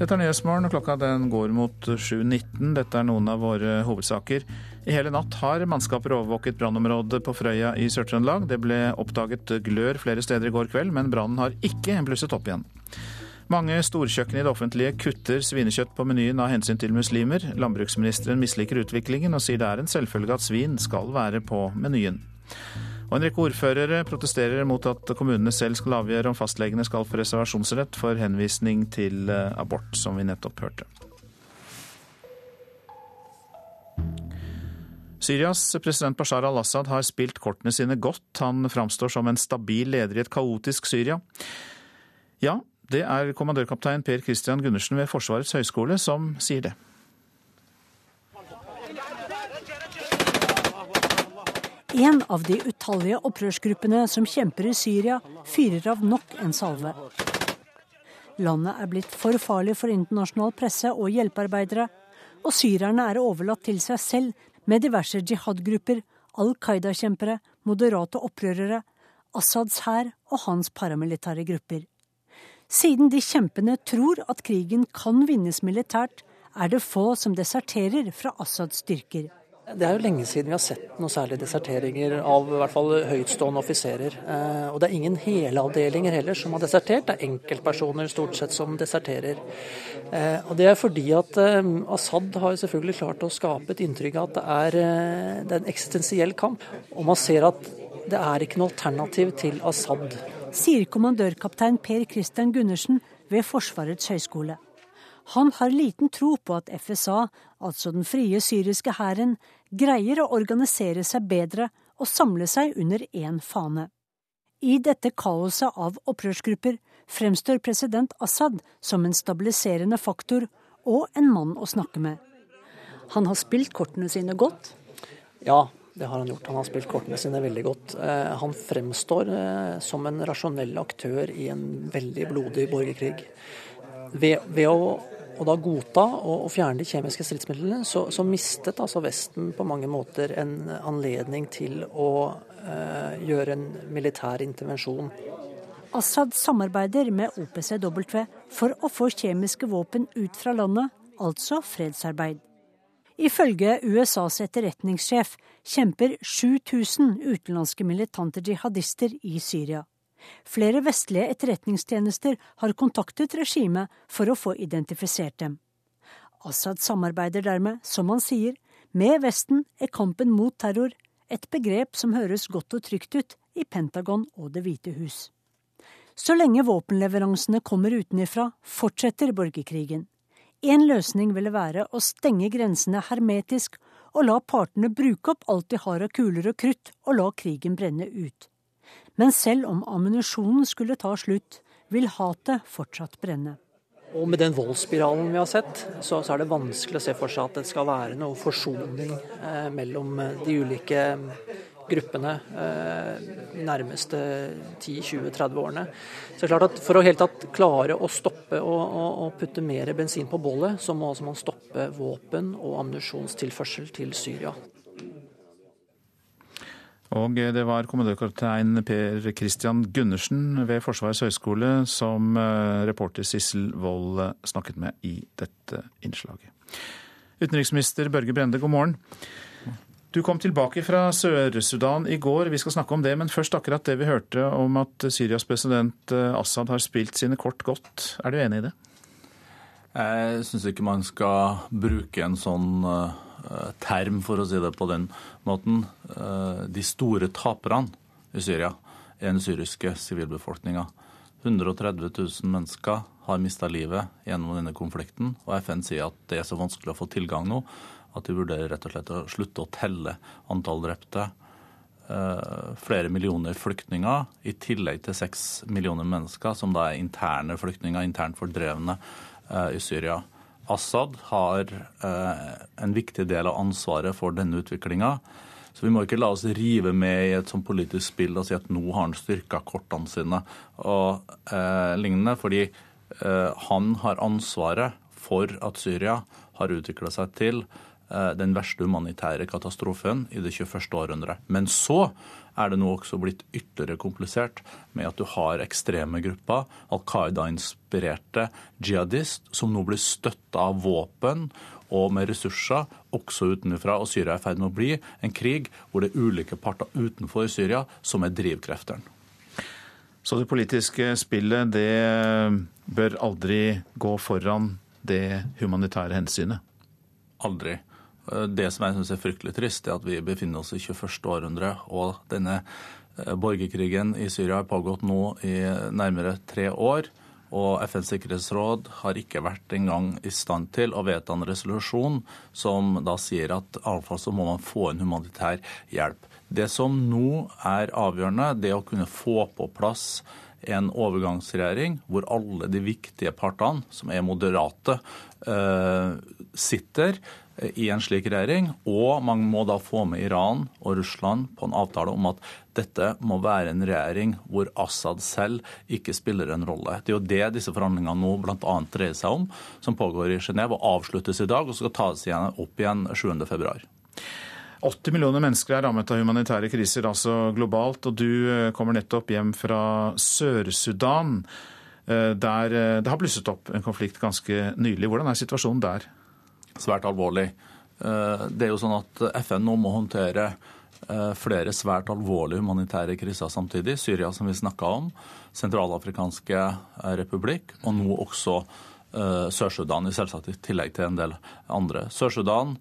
Dette er Nyhetsmorgen, og klokka den går mot 7.19. Dette er noen av våre hovedsaker. I hele natt har mannskaper overvåket brannområdet på Frøya i Sør-Trøndelag. Det ble oppdaget glør flere steder i går kveld, men brannen har ikke blusset opp igjen. Mange storkjøkken i det offentlige kutter svinekjøtt på menyen av hensyn til muslimer. Landbruksministeren misliker utviklingen og sier det er en selvfølge at svin skal være på menyen. Og en rekke ordførere protesterer mot at kommunene selv skal avgjøre om fastlegene skal få reservasjonsrett for henvisning til eh, abort, som vi nettopp hørte. Syrias president Bashar al-Assad har spilt kortene sine godt. Han framstår som en stabil leder i et kaotisk Syria. Ja, det er kommandørkaptein Per Christian Gundersen ved Forsvarets høgskole som sier det. En av de utallige opprørsgruppene som kjemper i Syria, fyrer av nok en salve. Landet er blitt for farlig for internasjonal presse og hjelpearbeidere, og syrerne er overlatt til seg selv med diverse jihad-grupper, Al Qaida-kjempere, moderate opprørere, Assads hær og hans paramilitære grupper. Siden de kjempene tror at krigen kan vinnes militært, er det få som deserterer fra Assads styrker. Det er jo lenge siden vi har sett noen særlige deserteringer av i hvert fall høytstående offiserer. Eh, og det er ingen helavdelinger heller som har desertert, det er enkeltpersoner stort sett som deserterer. Eh, og det er fordi at eh, Assad har selvfølgelig klart å skape et inntrykk av at det er, det er en eksistensiell kamp. Og man ser at det er ikke noe alternativ til Assad. Sier kommandørkaptein Per Christian Gundersen ved Forsvarets høgskole. Han har liten tro på at FSA, altså den frie syriske hæren, greier å organisere seg bedre og samle seg under én fane. I dette kaoset av opprørsgrupper fremstår president Assad som en stabiliserende faktor og en mann å snakke med. Han har spilt kortene sine godt? Ja, det har han gjort. Han har spilt kortene sine veldig godt. Eh, han fremstår eh, som en rasjonell aktør i en veldig blodig borgerkrig. Ved, ved å og da godta og, fjerne de kjemiske stridsmidlene, så, så, mistet altså Vesten på mange måter en anledning til å eh, gjøre en militær intervensjon. Assad samarbeider med OPCW for å få kjemiske våpen ut fra landet, altså fredsarbeid. Ifølge USAs etterretningssjef kjemper 7000 utenlandske militante jihadister i Syria. Flere vestlige etterretningstjenester har kontaktet regimet for å få identifisert dem. Assad samarbeider dermed, som han sier, med Vesten er kampen mot terror et begrep som høres godt og trygt ut i Pentagon og Det hvite hus. Så lenge våpenleveransene kommer utenifra, fortsetter borgerkrigen. En løsning ville være å stenge grensene hermetisk og la partene bruke opp alt de har av kuler og krutt, og la krigen brenne ut. Men selv om ammunisjonen skulle ta slutt, vil hatet fortsatt brenne. Og med den voldsspiralen vi har sett, så, så, er det vanskelig å se for seg at det skal være noe forsoning eh, mellom de ulike gruppene eh, nærmeste 10-20-30 årene. Så det er klart at For å helt tatt klare å stoppe og, putte mer bensin på bålet, så må man stoppe våpen og ammunisjonstilførsel til Syria. Og det var kommandørkaptein Per Christian Gundersen ved Forsvarets høgskole som eh, reporter Sissel Wold snakket med i dette innslaget. Utenriksminister Børge Brende, god morgen. Du kom tilbake fra Sør-Sudan i går, vi skal snakke om det. Men først akkurat det vi hørte om at Syrias president eh, Assad har spilt sine kort godt. Er du enig i det? Jeg syns ikke man skal bruke en sånn Eh, term, for å si det på den måten. Eh, de store taperne i Syria er den syriske sivilbefolkninga. 130 000 mennesker har mista livet gjennom denne konflikten, og FN sier at det er så vanskelig å få tilgang nå at de vurderer rett og slett å slutte å telle antall drepte. Eh, flere millioner flyktninger, i tillegg til seks millioner mennesker som da er interne flyktninger, internt fordrevne i Syria. Assad har eh, en viktig del av ansvaret for denne utviklinga. Så vi må ikke la oss rive med i et sånt politisk spill og si at nå har han styrka kortene sine og eh, lignende. Fordi eh, han har ansvaret for at Syria har utvikla seg til eh, den verste humanitære katastrofen i det 21. århundret. Men så er det nå også blitt ytterligere komplisert med at du har ekstreme grupper, Al Qaida-inspirerte jihadist, som nå blir støtta av våpen og med ressurser, også utenfra. Og Syria er i ferd med å bli en krig hvor det er ulike parter utenfor Syria som er drivkrefteren. Så det politiske spillet det bør aldri gå foran det humanitære hensynet? Aldri. Det som jeg syns er fryktelig trist, er at vi befinner oss i 21. århundre, og denne eh, borgerkrigen i Syria har pågått nå i nærmere tre år. Og FNs sikkerhetsråd har ikke vært engang i stand til å vedta en resolusjon som da sier at iallfall så må man få en humanitær hjelp. Det som nå er avgjørende, det å kunne få på plass en overgangsregjering hvor alle de viktige partene, som er moderate, eh, sitter i en slik regjering. Og man må da få med Iran og Russland på en avtale om at dette må være en regjering hvor Assad selv ikke spiller en rolle. Det er jo det disse forhandlingene nå bl.a. dreier seg om, som pågår i Genéve og avsluttes i dag og skal tas igjen opp igjen 7.2. 80 millioner mennesker er rammet av humanitære kriser, altså globalt. Og du eh, kommer nettopp hjem fra Sør-Sudan, eh, der eh, det har blusset opp en konflikt ganske nylig. Hvordan er situasjonen der? Svært alvorlig. Eh, det er jo sånn at FN nå må håndtere eh, flere svært alvorlige humanitære kriser samtidig. Syria, som vi snakka om, Sentralafrikanske eh, republikk, og nå også Sør-Sudan, selvsagt i tillegg til en del andre. Sør-Sudan,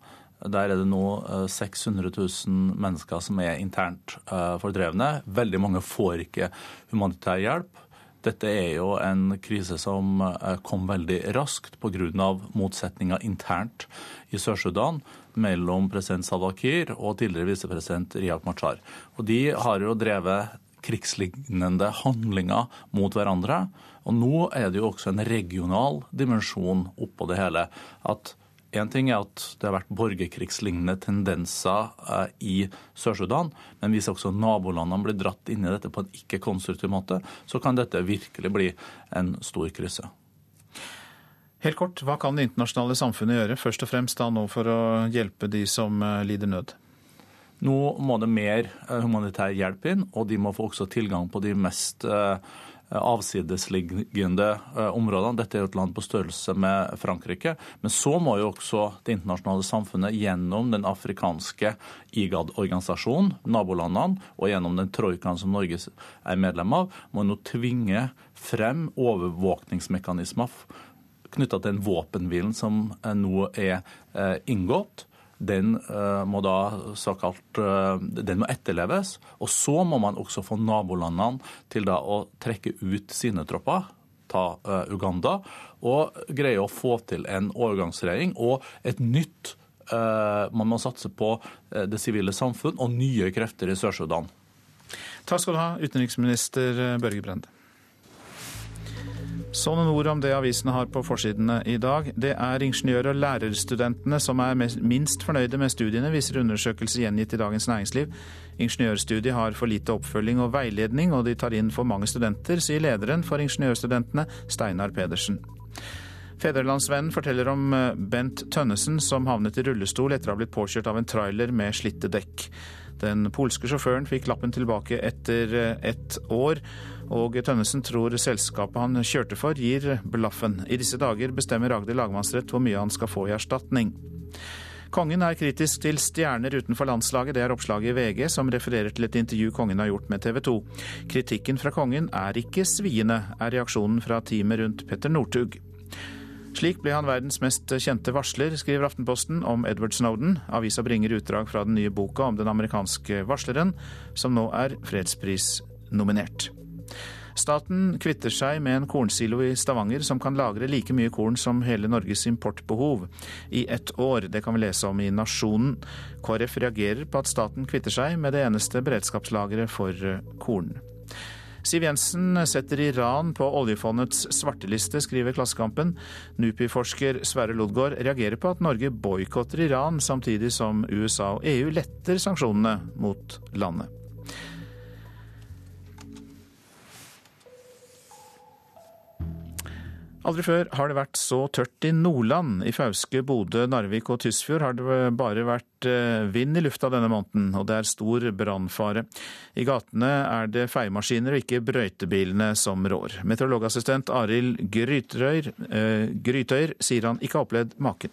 der er det nå 600 000 mennesker som er internt fordrevne. Veldig mange får ikke humanitær hjelp. Dette er jo en krise som eh, kom veldig raskt pga. motsetninger internt i Sør-Sudan mellom president Salwa Kiir og tidligere visepresident Riyak Machar. Og De har jo drevet krigslignende handlinger mot hverandre. Og nå er det jo også en regional dimensjon oppå det hele. At Én ting er at det har vært borgerkrigslignende tendenser eh, i Sør-Sudan, men hvis også nabolandene blir dratt inn i dette på en ikke-konstruktiv måte, så kan dette virkelig bli en stor krise. Helt kort, Hva kan det internasjonale samfunnet gjøre, først og fremst da nå for å hjelpe de som eh, lider nød? Nå må det mer eh, humanitær hjelp inn, og de må få også tilgang på de mest avsidesliggende eh, områdene. Dette er et land på størrelse med Frankrike. Men så må jo også det internasjonale samfunnet gjennom den afrikanske IGAD-organisasjonen, nabolandene, og gjennom den troikaen som Norge er medlem av, må nå tvinge frem overvåkningsmekanismer knytta til den våpenhvilen som eh, nå er eh, inngått den uh, må da såkalt uh, den må etterleves. Og så må man også få nabolandene til da å trekke ut sine tropper, ta uh, Uganda, og greie å få til en overgangsregjering og et nytt Man må satse på det sivile samfunn og nye krefter i Sør-Sudan. Takk skal du ha, utenriksminister Børge Brende. Så noen ord om det avisene har på forsidene i dag. Det er ingeniør- og lærerstudentene som er minst fornøyde med studiene, viser undersøkelse gjengitt i Dagens Næringsliv. Ingeniørstudiet har for lite oppfølging og veiledning, og de tar inn for mange studenter, sier lederen for ingeniørstudentene, Steinar Pedersen. Fedrelandsvennen forteller om eh, Bent Tønnesen som havnet i rullestol etter å ha blitt påkjørt av en trailer med slitte dekk. Den polske sjåføren fikk lappen tilbake etter eh, ett år og Tønnesen tror selskapet han kjørte for gir blaffen. I disse dager bestemmer Agder lagmannsrett hvor mye han skal få i erstatning. Kongen er kritisk til stjerner utenfor landslaget. Det er oppslaget i VG, som refererer til et intervju kongen har gjort med TV 2. Kritikken fra kongen er ikke sviende, er reaksjonen fra teamet rundt Petter Northug. Slik ble han verdens mest kjente varsler, skriver Aftenposten om Edward Snowden. Avisa bringer utdrag fra den nye boka om den amerikanske varsleren, som nå er fredsprisnominert. Staten kvitter seg med en kornsilo i Stavanger som kan lagre like mye korn som hele Norges importbehov i ett år. Det kan vi lese om i Nasjonen. KrF reagerer på at staten kvitter seg med det eneste beredskapslageret for korn. Siv Jensen setter Iran på oljefondets svarteliste, skriver Klassekampen. NUPI-forsker Sverre Lodgaard reagerer på at Norge boikotter Iran, samtidig som USA og EU letter sanksjonene mot landet. Aldri før har det vært så tørt i Nordland. I Fauske, Bodø, Narvik og Tysfjord har det bare vært eh, vind i lufta denne måneden, og det er stor brannfare. I gatene er det feiemaskiner og ikke brøytebilene som rår. Meteorologassistent Arild Grytøyr, eh, Grytøyr sier han ikke har opplevd maken.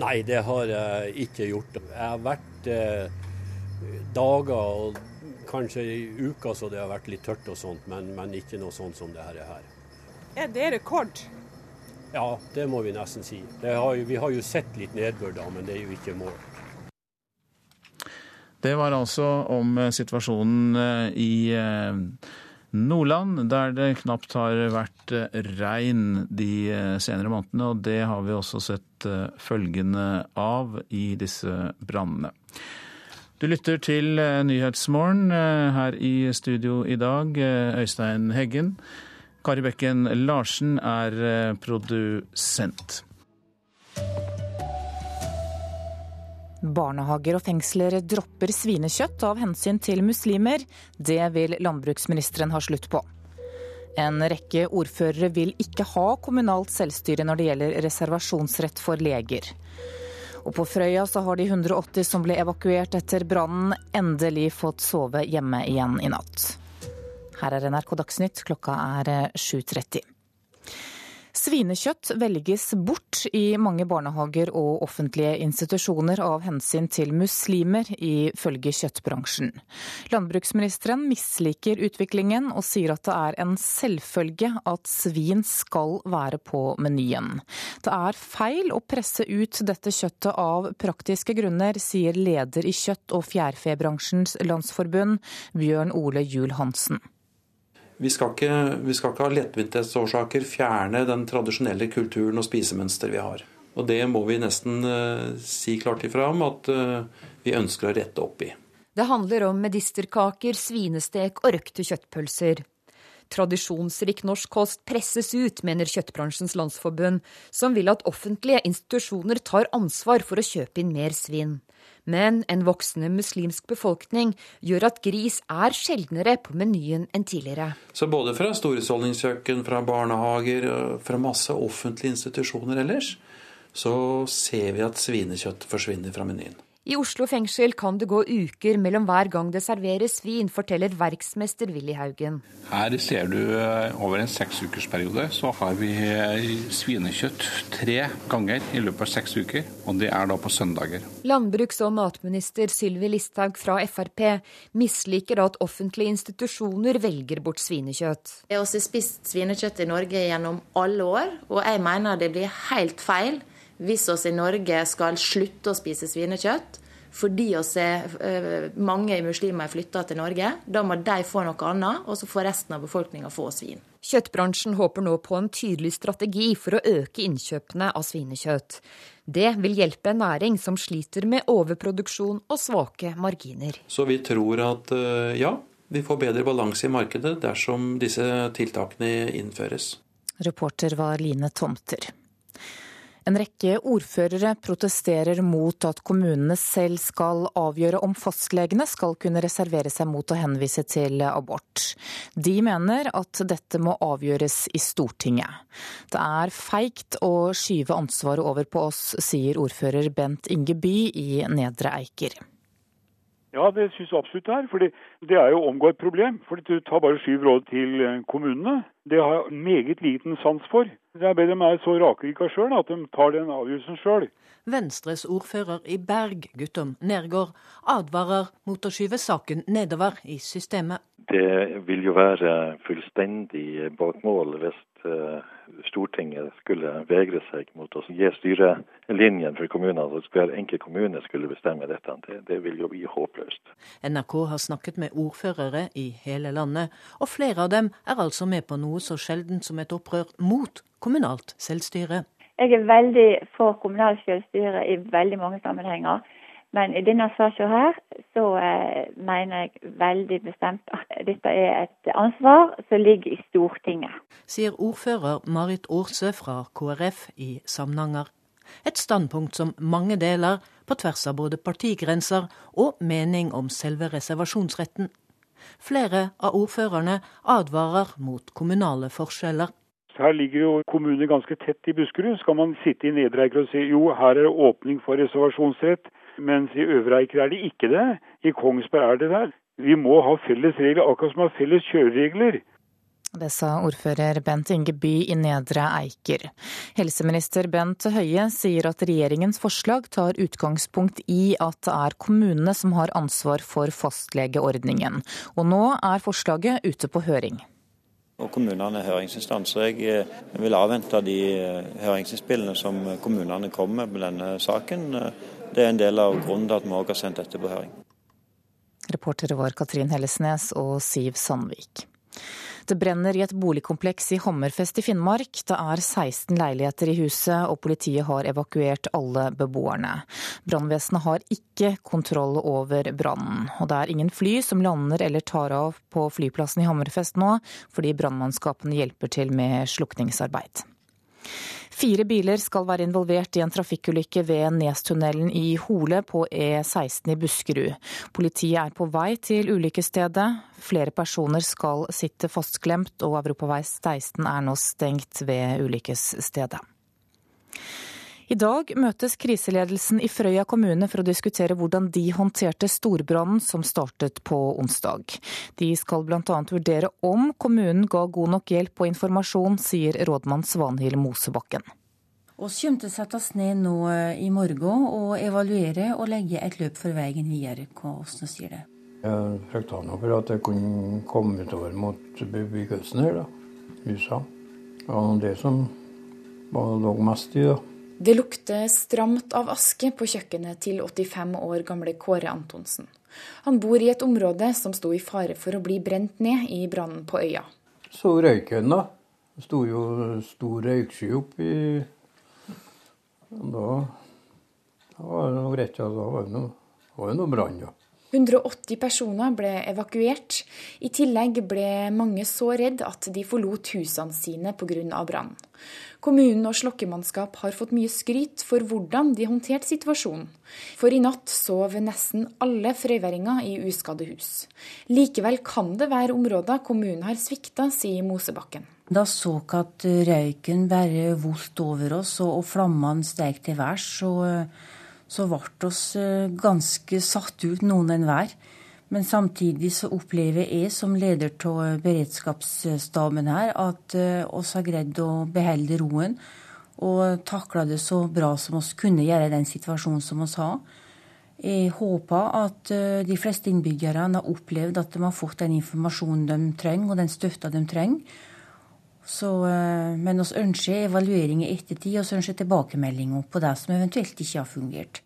Nei, det har jeg ikke gjort. Jeg har vært eh, dager og kanskje uker så det har vært litt tørt og sånt, men, men ikke noe sånt som det her er. Det rekord? Ja, det må vi nesten si. Har jo, vi har jo sett litt nedbør da, men det er jo ikke mål. Det var altså om eh, situasjonen eh, i eh, Nordland, der det knapt har vært regn de senere månedene. Og det har vi også sett følgende av i disse brannene. Du lytter til Nyhetsmorgen her i studio i dag, Øystein Heggen. Kari Bekken Larsen er eh, produsent. Barnehager og fengsler dropper svinekjøtt av hensyn til muslimer. Det vil landbruksministeren ha slutt på. En rekke ordførere vil ikke ha kommunalt selvstyre når det gjelder reservasjonsrett for leger. Og på Frøya så har de 180 som ble evakuert etter brannen, endelig fått sove hjemme igjen i natt. Her er NRK Dagsnytt, klokka er 7.30. Eh, Svinekjøtt velges bort i mange barnehager og offentlige institusjoner av hensyn til muslimer, ifølge kjøttbransjen. Landbruksministeren misliker utviklingen og sier at det er en selvfølge at svin skal være på menyen. Det er feil å presse ut dette kjøttet av praktiske grunner, sier leder i kjøtt- og fjærfebransjens landsforbund, Bjørn Ole Juel Hansen. Vi skal ikke, vi skal ikke av lettvinthetsårsaker fjerne den tradisjonelle kulturen og spisemønster vi har. Og det må vi nesten uh, si klart ifra om at uh, vi ønsker å rette opp i. Det handler om medisterkaker, svinestek og røkte kjøttpølser. Tradisjonsrik norsk kost presses ut, mener Kjøttbransjens Landsforbund, som vil at offentlige institusjoner tar ansvar for å kjøpe inn mer svin. Men en voksende muslimsk befolkning gjør at gris er sjeldnere på menyen enn tidligere. Så både fra storhusholdningskjøkken, fra barnehager, fra masse offentlige institusjoner ellers, så ser vi at svinekjøtt forsvinner fra menyen. I Oslo fengsel kan det gå uker mellom hver gang det serveres vin, forteller verksmester Willy Haugen. Her ser du eh, over en seksukersperiode så har vi eh, svinekjøtt tre ganger i løpet av seks uker, og det er da på søndager. Landbruks- og matminister Sylvi Listhaug fra Frp misliker at offentlige institusjoner velger bort svinekjøtt. Jeg har også spist svinekjøtt i Norge gjennom alle år, og jeg mener det blir helt feil hvis oss i Norge skal slutte å spise svinekjøtt fordi oss er, uh, mange muslimer er flytta til Norge, da må de få noe annet, og så får resten av befolkninga få svin. Kjøttbransjen håper nå på en tydelig strategi for å øke innkjøpene av svinekjøtt. Det vil hjelpe en næring som sliter med overproduksjon og svake marginer. Så vi tror at uh, ja, vi får bedre balanse i markedet dersom disse tiltakene innføres. Reporter var Line Tomter. En rekke ordførere protesterer mot at kommunene selv skal avgjøre om fastlegene skal kunne reservere seg mot å henvise til abort. De mener at dette må avgjøres i Stortinget. Det er feigt å skyve ansvaret over på oss, sier ordfører Bent Inge By i Nedre Eiker. Ja, det syns jeg absolutt det er. For det er jo omgå et problem. For du tar bare skyver råd til kommunene. Det har jeg meget liten sans for. Jeg ber dem er så rakrika sjøl at de tar den avgjørelsen sjøl. Venstres ordfører i Berg, Guttom Nergård, advarer mot å skyve saken nedover i systemet. Det vil jo være fullstendig bakmål hvis eh, Stortinget skulle vegre seg mot å gi styrelinjen for kommunene, at hver enkelt kommune skulle bestemme dette. Det, det vil jo bli håpløst. NRK har snakket med ordførere i hele landet, og flere av dem er altså med på noe så sjeldent som et opprør mot kommunalt selvstyre. Jeg er veldig for kommunalt selvstyre i veldig mange sammenhenger. Men i denne saken her, så eh, mener jeg veldig bestemt at dette er et ansvar som ligger i Stortinget. Sier ordfører Marit Aarse fra KrF i Samnanger. Et standpunkt som mange deler, på tvers av både partigrenser og mening om selve reservasjonsretten. Flere av ordførerne advarer mot kommunale forskjeller. Her ligger jo kommuner ganske tett i Buskerud. Skal man sitte i Nedre Eiker og si jo, her er det åpning for reservasjonsrett, mens i Øvre Eiker er det ikke det. I Kongsberg er det der. Vi må ha felles regler, akkurat som vi har felles kjøreregler. Det sa ordfører Bent Inge By i Nedre Eiker. Helseminister Bent Høie sier at regjeringens forslag tar utgangspunkt i at det er kommunene som har ansvar for fastlegeordningen. Og nå er forslaget ute på høring. Og kommunene er høringsinstanser. Jeg eh, vil avvente de eh, høringsinnspillene som kommunene kommer med på denne saken. Det er en del av grunnen til at vi òg har sendt dette på høring. Reportere var Katrin Hellesnes og Siv Sandvik. Det brenner i et boligkompleks i Hammerfest i Finnmark. Det er 16 leiligheter i huset, og politiet har evakuert alle beboerne. Brannvesenet har ikke kontroll over brannen. Og det er ingen fly som lander eller tar av på flyplassen i Hammerfest nå, fordi brannmannskapene hjelper til med slukningsarbeid. Fire biler skal være involvert i en trafikkulykke ved Nestunnelen i Hole på E16 i Buskerud. Politiet er på vei til ulykkesstedet. Flere personer skal sitte fastklemt, og Europavei 16 er nå stengt ved ulykkesstedet. I dag møtes kriseledelsen i Frøya kommune for å diskutere hvordan de håndterte storbrannen som startet på onsdag. De skal bl.a. vurdere om kommunen ga god nok hjelp og informasjon, sier rådmann Svanhild Mosebakken. Vi kommer til å sette oss ned nå eh, i morgen og evaluere og legge et løp for veien videre. Hvordan sier det? Jeg frykta nå for at det kunne komme utover mot bebyggelsen her, da. Husa. Og det som lå mest i, da. Det lukter stramt av aske på kjøkkenet til 85 år gamle Kåre Antonsen. Han bor i et område som sto i fare for å bli brent ned i brannen på øya. Så røyken, da. Det sto jo stor røyksky oppi Da, da var det noe greit. Da var det noe, var det noe brann, ja. 180 personer ble evakuert. I tillegg ble mange så redd at de forlot husene sine pga. brannen. Kommunen og slokkemannskap har fått mye skryt for hvordan de håndterte situasjonen. For i natt sov nesten alle frøyværinger i uskadde hus. Likevel kan det være områder kommunen har svikta, sier Mosebakken. Da så vi at røyken bare volt over oss og flammene steg til værs, så så ble oss eh, ganske satt ut, noen enhver. Men samtidig så opplever jeg som leder av beredskapsstaben her at eh, oss har greid å beholde roen og takla det så bra som vi kunne gjøre i den situasjonen som vi har. Jeg håper at eh, de fleste innbyggerne har opplevd at de har fått den informasjonen de trenger, og den støtta de trenger. Så, men vi ønsker evaluering i ettertid, og ønsker tilbakemeldinger på det som eventuelt ikke har fungert.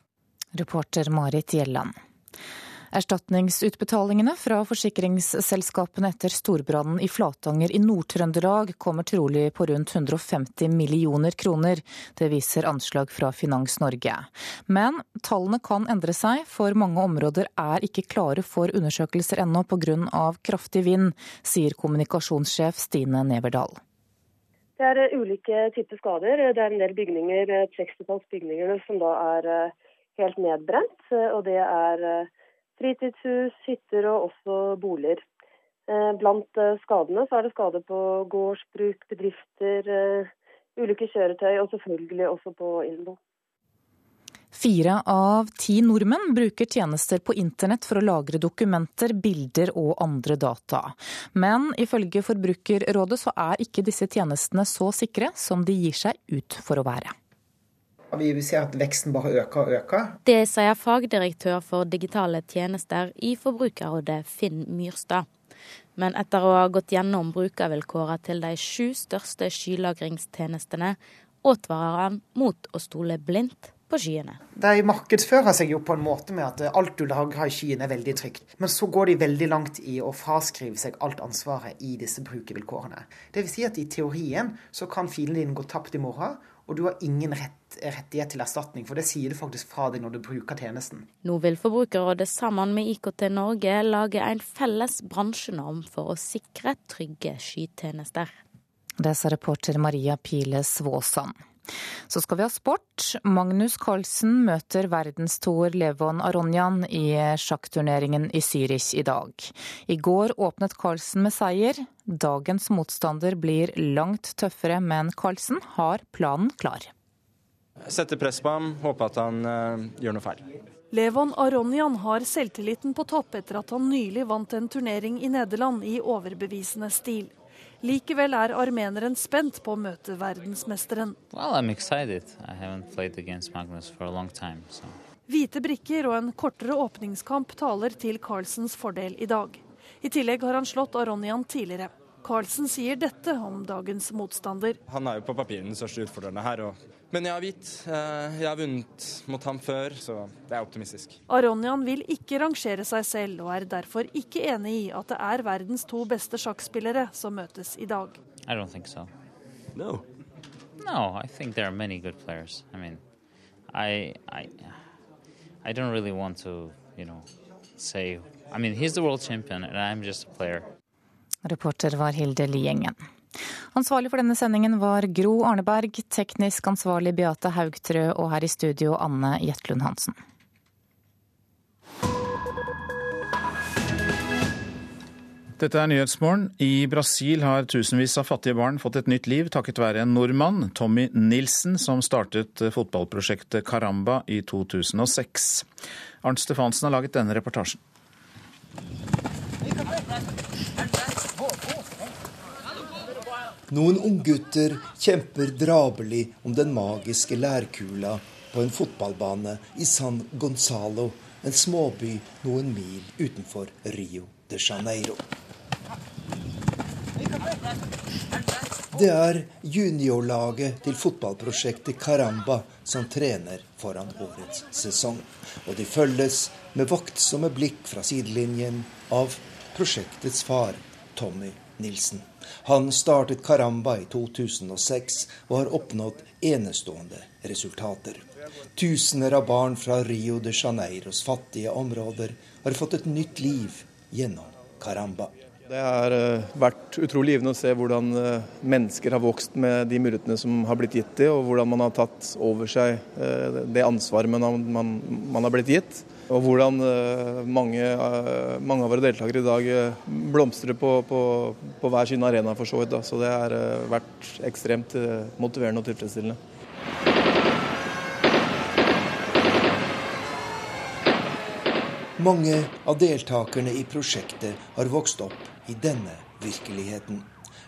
Reporter Marit Gjelland. Erstatningsutbetalingene fra forsikringsselskapene etter storbrannen i Flatanger i Nord-Trøndelag kommer trolig på rundt 150 millioner kroner. Det viser anslag fra Finans Norge. Men tallene kan endre seg, for mange områder er ikke klare for undersøkelser ennå pga. kraftig vind, sier kommunikasjonssjef Stine Neverdal. Det er ulike typer skader. Det er en del bygninger, et sekstitalls bygninger som da er eh, helt nedbrent. Og det er eh, fritidshus, hytter og også boliger. Eh, blant skadene så er det skader på gårdsbruk, bedrifter, ulike kjøretøy og selvfølgelig også på Ilbo. Fire av ti nordmenn bruker tjenester på internett for å lagre dokumenter, bilder og andre data. Men ifølge Forbrukerrådet så er ikke disse tjenestene så sikre som de gir seg ut for å være. Vi ser at veksten bare øker og øker. Det sier fagdirektør for digitale tjenester i Forbrukerrådet, Finn Myrstad. Men etter å ha gått gjennom brukervilkårene til de sju største skylagringstjenestene, advarer han mot å stole blindt på skiene. De markedsfører seg jo på en måte med at alt du lager i skyen er veldig trygt. Men så går de veldig langt i å fraskrive seg alt ansvaret i disse brukervilkårene. Dvs. Si at i teorien så kan filen din gå tapt i morgen, og du har ingen rett, rettighet til erstatning, for det sier du faktisk fra deg når du bruker tjenesten. Nå vil Forbrukerrådet sammen med IKT Norge lage en felles bransjenorm for å sikre trygge skytjenester. Det sa reporter Maria Pile Svåsand. Så skal vi ha sport. Magnus Carlsen møter verdenstoer Levon Aronjan i sjakkturneringen i Zürich i dag. I går åpnet Carlsen med seier. Dagens motstander blir langt tøffere, men Carlsen har planen klar. Sette press på ham, håpe at han uh, gjør noe feil. Levon Aronjan har selvtilliten på topp etter at han nylig vant en turnering i Nederland i overbevisende stil. Likevel er armeneren spent på å møte verdensmesteren. Well, time, so. Hvite brikker og en kortere åpningskamp taler til Carlsens fordel i dag. I tillegg har han slått Aronian tidligere. Carlsen sier dette om dagens motstander. Han er jo på papiret den største utfordreren her. Men jeg har hvitt. Eh, jeg har vunnet mot ham før, så det er optimistisk. Aronjan vil ikke rangere seg selv, og er derfor ikke enig i at det er verdens to beste sjakkspillere som møtes i dag. I don't think so. No. No, I think there are many good players. I mean, I, I, I don't really want to, you know, say. I mean, he's the world champion, and I'm just a player. Reporter var Hilde Liengen. Ansvarlig for denne sendingen var Gro Arneberg, teknisk ansvarlig Beate Haugtrø og her i studio Anne Jetlund Hansen. Dette er Nyhetsmorgen. I Brasil har tusenvis av fattige barn fått et nytt liv takket være en nordmann, Tommy Nilsen, som startet fotballprosjektet Caramba i 2006. Arnt Stefansen har laget denne reportasjen. Noen unggutter kjemper drabelig om den magiske lærkula på en fotballbane i San Gonzalo, en småby noen mil utenfor Rio de Janeiro. Det er juniorlaget til fotballprosjektet Caramba som trener foran årets sesong. Og de følges med vaktsomme blikk fra sidelinjen av prosjektets far, Tommy Nilsen. Han startet Caramba i 2006 og har oppnådd enestående resultater. Tusener av barn fra Rio de Janeiros fattige områder har fått et nytt liv gjennom Caramba. Det har eh, vært utrolig givende å se hvordan eh, mennesker har vokst med de mulighetene som har blitt gitt dem, og hvordan man har tatt over seg eh, det ansvaret man, man har blitt gitt. Og hvordan eh, mange, eh, mange, av våre deltakere i dag eh, blomstrer på, på, på hver sin arena, for så vidt. Så det har vært ekstremt motiverende og tilfredsstillende. Mange av deltakerne i prosjektet har vokst opp i denne virkeligheten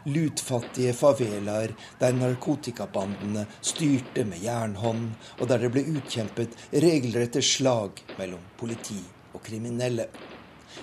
lutfattige favelaer der narkotikabandene styrte med jernhånd, og der det ble utkjempet regelrette slag mellom politi og kriminelle.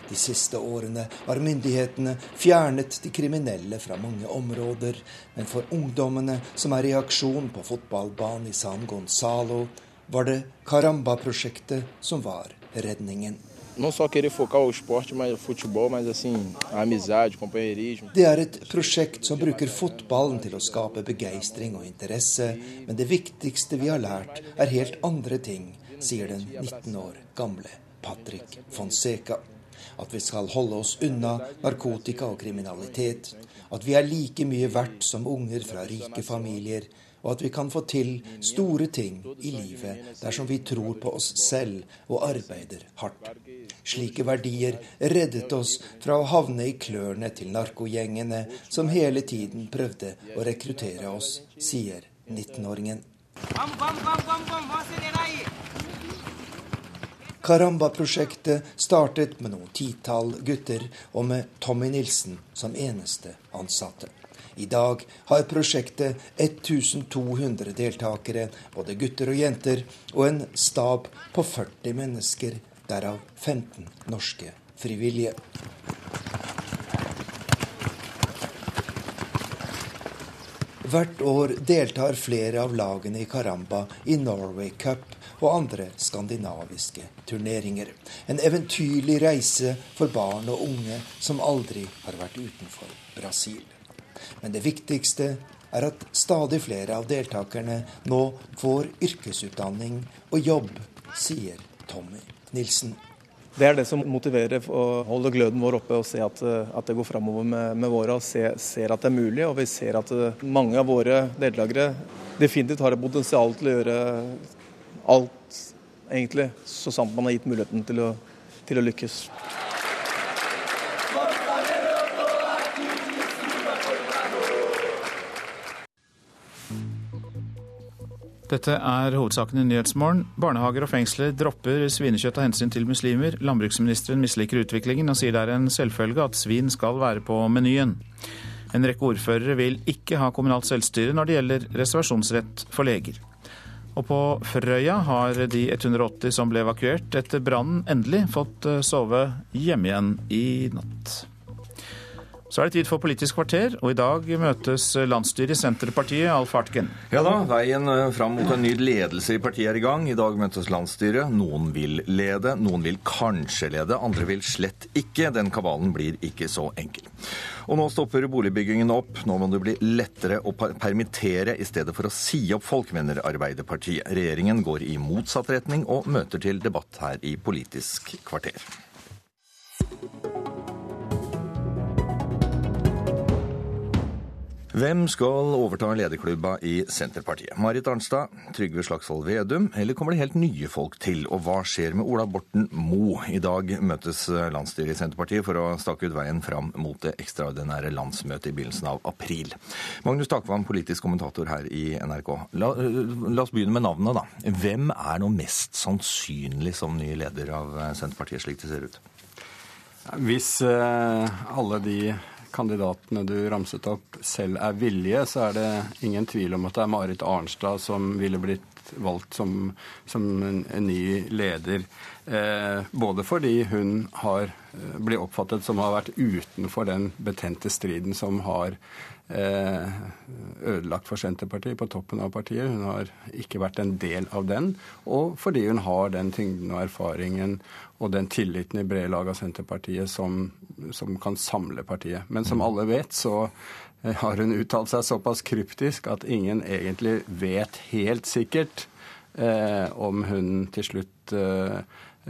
De siste årene har myndighetene fjernet de kriminelle fra mange områder, men for ungdommene som er i aksjon på fotballbanen i San Gonzalo, var det Caramba-prosjektet som var redningen. Não só querer focar o esporte, mas futebol, mas assim, amizade, companheirismo. Det er et prosjekt som bruker fotballen til å skape begeistring og interesse, men det viktigste vi har lært, er helt andre ting, sier den 19 år gamle Patrick Fonseca. At vi skal holde oss unna narkotika og kriminalitet. At vi er like mye verdt som unger fra rike familier og at vi kan få til store ting i livet dersom vi tror på oss selv og arbeider hardt. Slike verdier reddet oss fra å havne i klørne til narkogjengene som hele tiden prøvde å rekruttere oss, sier 19-åringen. Karamba-prosjektet startet med noen titall gutter og med Tommy Nilsen som eneste ansatte. I dag har prosjektet 1200 deltakere, både gutter og jenter, og en stab på 40 mennesker, derav 15 norske frivillige. Hvert år deltar flere av lagene i Karamba i Norway Cup og andre skandinaviske turneringer. En eventyrlig reise for barn og unge som aldri har vært utenfor Brasil. Men det viktigste er at stadig flere av deltakerne nå får yrkesutdanning og jobb, sier Tommy Nilsen. Det er det som motiverer å holde gløden vår oppe og se at, at det går framover med, med våre. og se, Ser at det er mulig, og vi ser at mange av våre deltakere definitivt har et potensial til å gjøre alt, egentlig, så sant man har gitt muligheten til å, til å lykkes. Dette er hovedsaken i Nyhetsmorgen. Barnehager og fengsler dropper svinekjøtt av hensyn til muslimer. Landbruksministeren misliker utviklingen og sier det er en selvfølge at svin skal være på menyen. En rekke ordførere vil ikke ha kommunalt selvstyre når det gjelder reservasjonsrett for leger. Og på Frøya har de 180 som ble evakuert etter brannen, endelig fått sove hjemme igjen i natt. Så er det tid for Politisk kvarter, og i dag møtes landsstyret i Senterpartiet, Alf Hartgen. Ja da, veien eh, fram mot en ny ledelse i partiet er i gang. I dag møtes landsstyret. Noen vil lede, noen vil kanskje lede, andre vil slett ikke. Den kabalen blir ikke så enkel. Og nå stopper boligbyggingen opp. Nå må det bli lettere å permittere i stedet for å si opp folk, mener Arbeiderpartiet. Regjeringen går i motsatt retning og møter til debatt her i Politisk kvarter. Hvem skal overta lederklubba i Senterpartiet? Marit Arnstad, Trygve Slagsvold Vedum, eller kommer det helt nye folk til? Og hva skjer med Ola Borten Moe? I dag møtes landsstyret i Senterpartiet for å stake ut veien fram mot det ekstraordinære landsmøtet i begynnelsen av april. Magnus Takvam, politisk kommentator her i NRK. La, la oss begynne med navnet, da. Hvem er nå mest sannsynlig som ny leder av Senterpartiet, slik det ser ut? Hvis uh, alle de kandidatene du ramset opp, selv er villige, så er det ingen tvil om at det er Marit Arnstad som ville blitt valgt som, som en, en, ny leder. Eh, både fordi hun har, blitt blir oppfattet som har vært utenfor den betente striden som har eh, ødelagt for Senterpartiet på toppen av partiet. Hun har ikke vært en del av den. Og fordi hun har den tyngden og erfaringen og den tilliten i brede lag av Senterpartiet som, som, kan samle partiet. Men som alle vet, så eh, har hun uttalt seg såpass kryptisk at ingen egentlig vet helt sikkert eh, om hun til slutt eh,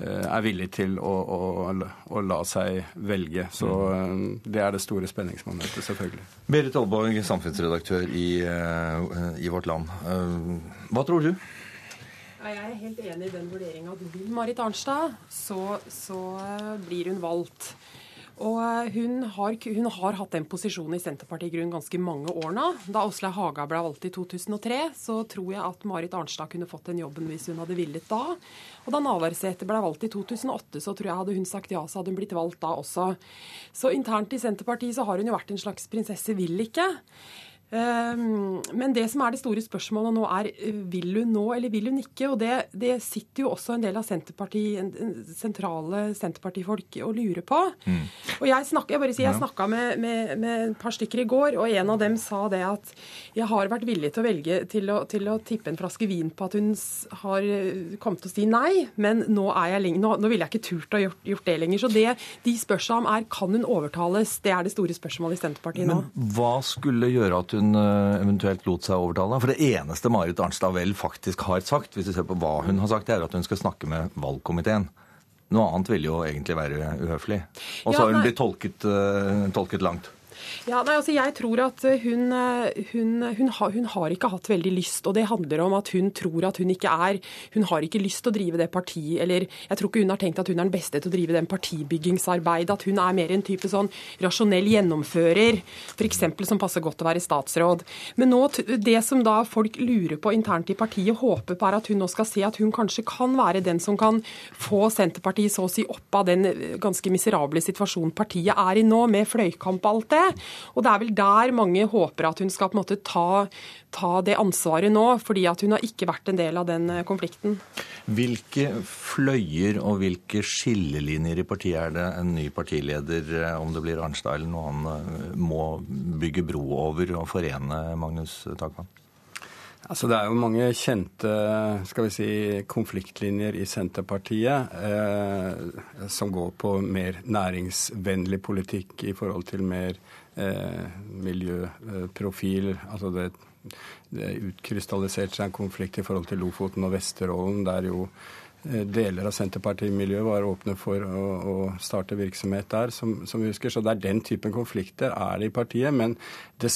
er villig til å, å, å, la seg velge. Så eh, det er det store spenningsmomentet, selvfølgelig. Berit Aalborg, samfunnsredaktør i, eh, i Vårt Land. Hva tror du? Jeg er helt enig i den vurderinga. Vil Marit Arnstad, så, så, eh, blir hun valgt. Og eh, hun har, hun har, hatt den posisjonen i Senterpartiet i grunn ganske mange år nå. Da Åslaug Haga ble valgt i 2003, så tror jeg at Marit Arnstad kunne fått den jobben hvis hun hadde villet da. Og da Navarsete ble valgt i 2008, så tror jeg hadde hun sagt ja, så hadde hun blitt valgt da også. Så internt i Senterpartiet så har hun jo vært en slags prinsesse vil ikke. Ehm, men det som er det store spørsmålet nå, er eh, vil hun nå eller vil hun ikke? Og det, det sitter jo også en del av Senterparti, sentrale Senterpartifolk og lurer på. Mm. Og jeg, snakker, jeg bare sier, jeg snakka med, med, med, et par stykker i går, og en av dem sa det at jeg har vært villig til å velge til å, til å tippe en flaske vin på at hun har eh, kommet til å si nei, men nå, er jeg, nå, nå ville jeg ikke turt å gjort, gjort det lenger. Så det de spør seg om er kan hun overtales? Det er det store spørsmålet i Senterpartiet nå. Men hva skulle gjøre at hun hun eh, eventuelt lot seg overtale. For det eneste Marit Arnstad vel faktisk har sagt, hvis du ser på hva hun har sagt, det er at hun skal snakke med valgkomiteen. Noe annet ville jo egentlig være uhøflig. Og så ja, har hun blitt tolket, uh, tolket langt. Ja, nei, altså Jeg tror at hun, hun, hun, har, hun, har, ikke hatt veldig lyst. Og det handler om at hun tror at hun ikke er Hun har ikke lyst til å drive det partiet Eller jeg tror ikke hun har tenkt at hun er den beste til å drive den partibyggingsarbeidet. At hun er mer en type sånn rasjonell gjennomfører, f.eks. som passer godt å være statsråd. Men nå, det som da folk lurer på internt i partiet, håper på, er at hun nå skal se at hun kanskje kan være den som kan få Senterpartiet så å si opp av den ganske miserable situasjonen partiet er i nå, med fløykamp og alt det. Og det er vel der mange håper at hun skal på en måte ta, ta det ansvaret nå, fordi at hun har ikke vært en del av den eh, konflikten. Hvilke fløyer og hvilke skillelinjer i partiet er det en ny partileder, eh, om det blir Arnstad eller noen annen, eh, må bygge bro over og forene, Magnus Takman? Altså, det er jo mange kjente skal vi si, konfliktlinjer i Senterpartiet eh, som går på mer næringsvennlig politikk i forhold til mer miljøprofil. Altså det, det utkrystalliserte seg en konflikt i forhold til Lofoten og Vesterålen, der jo Eh, deler av Senterpartimiljøet var åpne for å, å starte virksomhet der, som, som, vi husker. Så det er den typen konflikter er det i partiet. Men det,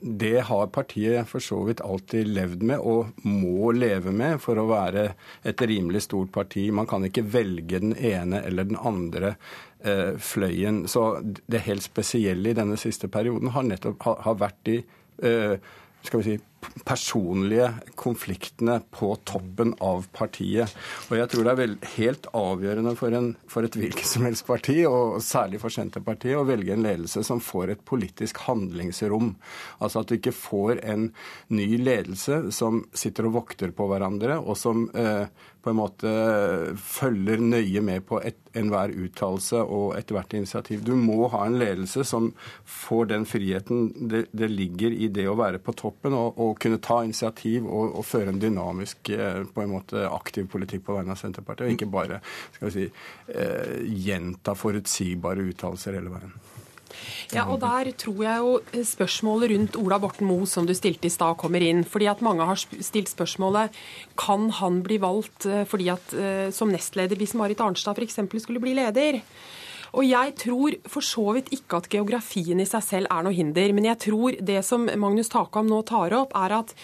det, har partiet for så vidt alltid levd med, og må leve med for å være et rimelig stort parti. Man kan ikke velge den ene eller den andre eh, fløyen. Så det helt spesielle i denne siste perioden har nettopp har, har vært de eh, skal vi si, personlige konfliktene på toppen av partiet. Og jeg tror det er vel helt avgjørende for, en, for et hvilket som helst parti, og særlig for Senterpartiet, å velge en ledelse som får et politisk handlingsrom. Altså at du ikke får en ny ledelse som sitter og vokter på hverandre, og som eh, på en måte følger nøye med på enhver uttalelse og ethvert initiativ. Du må ha en ledelse som får den friheten det, det ligger i det å være på toppen og, og kunne ta initiativ og, og, føre en dynamisk, eh, på en måte aktiv politikk på vegne av Senterpartiet, og ikke bare skal vi si, eh, gjenta forutsigbare uttalelser hele veien. Ja, og Der tror jeg jo spørsmålet rundt Ola Borten Moe som du stilte i stad, kommer inn. Fordi at Mange har stilt spørsmålet kan han bli valgt eh, fordi at, eh, som nestleder hvis Marit Arnstad f.eks. skulle bli leder. Og jeg tror for så vidt ikke at geografien i seg selv er noe hinder. Men jeg tror det som Magnus Takam nå tar opp, er at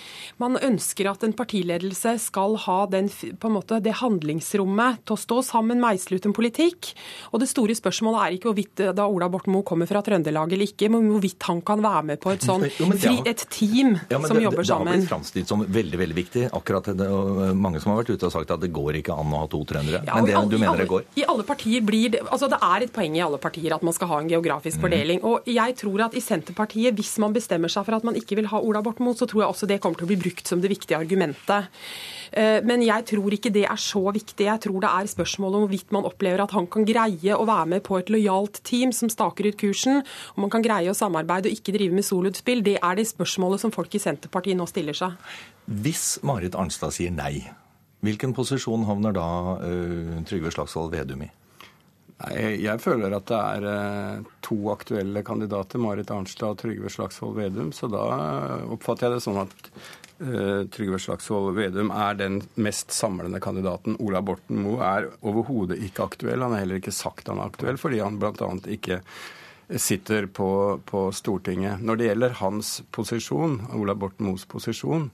man ønsker at en partiledelse skal ha den, måte, det handlingsrommet til å stå sammen, meisle ut en politikk. Og det store spørsmålet er ikke hvorvidt da Ola Borten Moe kommer fra Trøndelag eller ikke, men hvorvidt han kan være med på et sånn et team ja, som det, jobber sammen. Det har blitt framstilt som veldig veldig viktig. akkurat det, og Mange som har vært ute og sagt at det går ikke an å ha to trøndere. Ja, men det, alle, du mener det går? I alle partier blir det altså det er et poeng i alle partier at man skal ha en geografisk fordeling. Og jeg tror at i Senterpartiet, hvis man bestemmer seg for at man ikke vil ha Ola Borten Moe, så tror jeg også det kommer til å bli brukt som det viktige argumentet. Eh, men jeg tror ikke det er så viktig. Jeg tror det er spørsmålet om hvorvidt man opplever at han kan greie å være med på et lojalt team som staker ut kursen, om man kan greie å samarbeide og ikke drive med soloutspill. Det er det spørsmålet som folk i Senterpartiet nå stiller seg. Hvis Marit Arnstad sier nei, hvilken posisjon havner da uh, Trygve Slagsvold Vedum i? Nei, Jeg føler at det er eh, to aktuelle kandidater, Marit Arnstad og Trygve Slagsvold Vedum. Så da oppfatter jeg det sånn at uh, Trygve Slagsvold Vedum er den mest samlende kandidaten. Ola Borten Moe er overhodet ikke aktuell. Han har heller ikke sagt han er aktuell, fordi han bl.a. ikke sitter på, på Stortinget. Når det gjelder hans posisjon, Ola Borten Moes posisjon,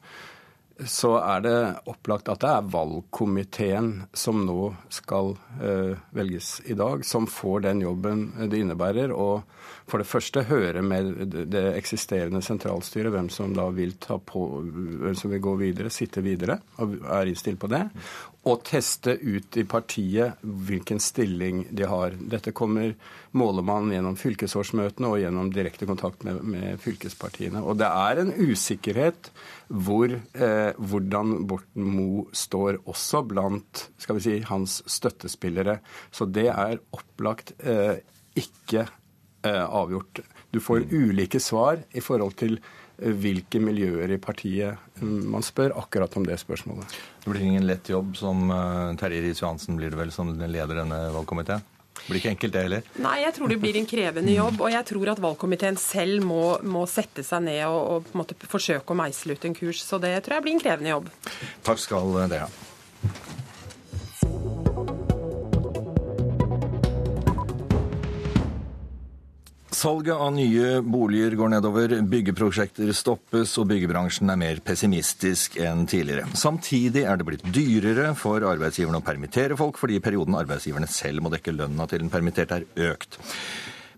så er det opplagt at det er valgkomiteen som nå skal uh, velges i dag, som får den jobben det innebærer. Og for det første høre med det eksisterende sentralstyret hvem som da vil på, hvem som vil gå videre, sitte videre, og er innstilt på det. Og teste ut i partiet hvilken stilling de har. Dette kommer måler man gjennom fylkesårsmøtene og gjennom direkte kontakt med, med fylkespartiene. Og det er en usikkerhet hvor, eh, hvordan Borten Moe står også blant skal vi si, hans støttespillere. Så det er opplagt eh, ikke eh, avgjort. Du får mm. ulike svar i forhold til hvilke miljøer i partiet man spør akkurat om det spørsmålet. Det blir ingen lett jobb som eh, Terje Riis-Johansen blir det vel som leder denne valgkomiteen? Det blir ikke enkelt, det heller? Nei, jeg tror det blir en krevende jobb. Og jeg tror at valgkomiteen selv må, må sette seg ned og, og på en måte forsøke å meisle ut en kurs. Så det tror jeg blir en krevende jobb. Takk skal dere ha. Salget av nye boliger går nedover, byggeprosjekter stoppes og byggebransjen er mer pessimistisk enn tidligere. Samtidig er det blitt dyrere for arbeidsgiverne å permittere folk, fordi perioden arbeidsgiverne selv må dekke lønna til den permitterte er økt.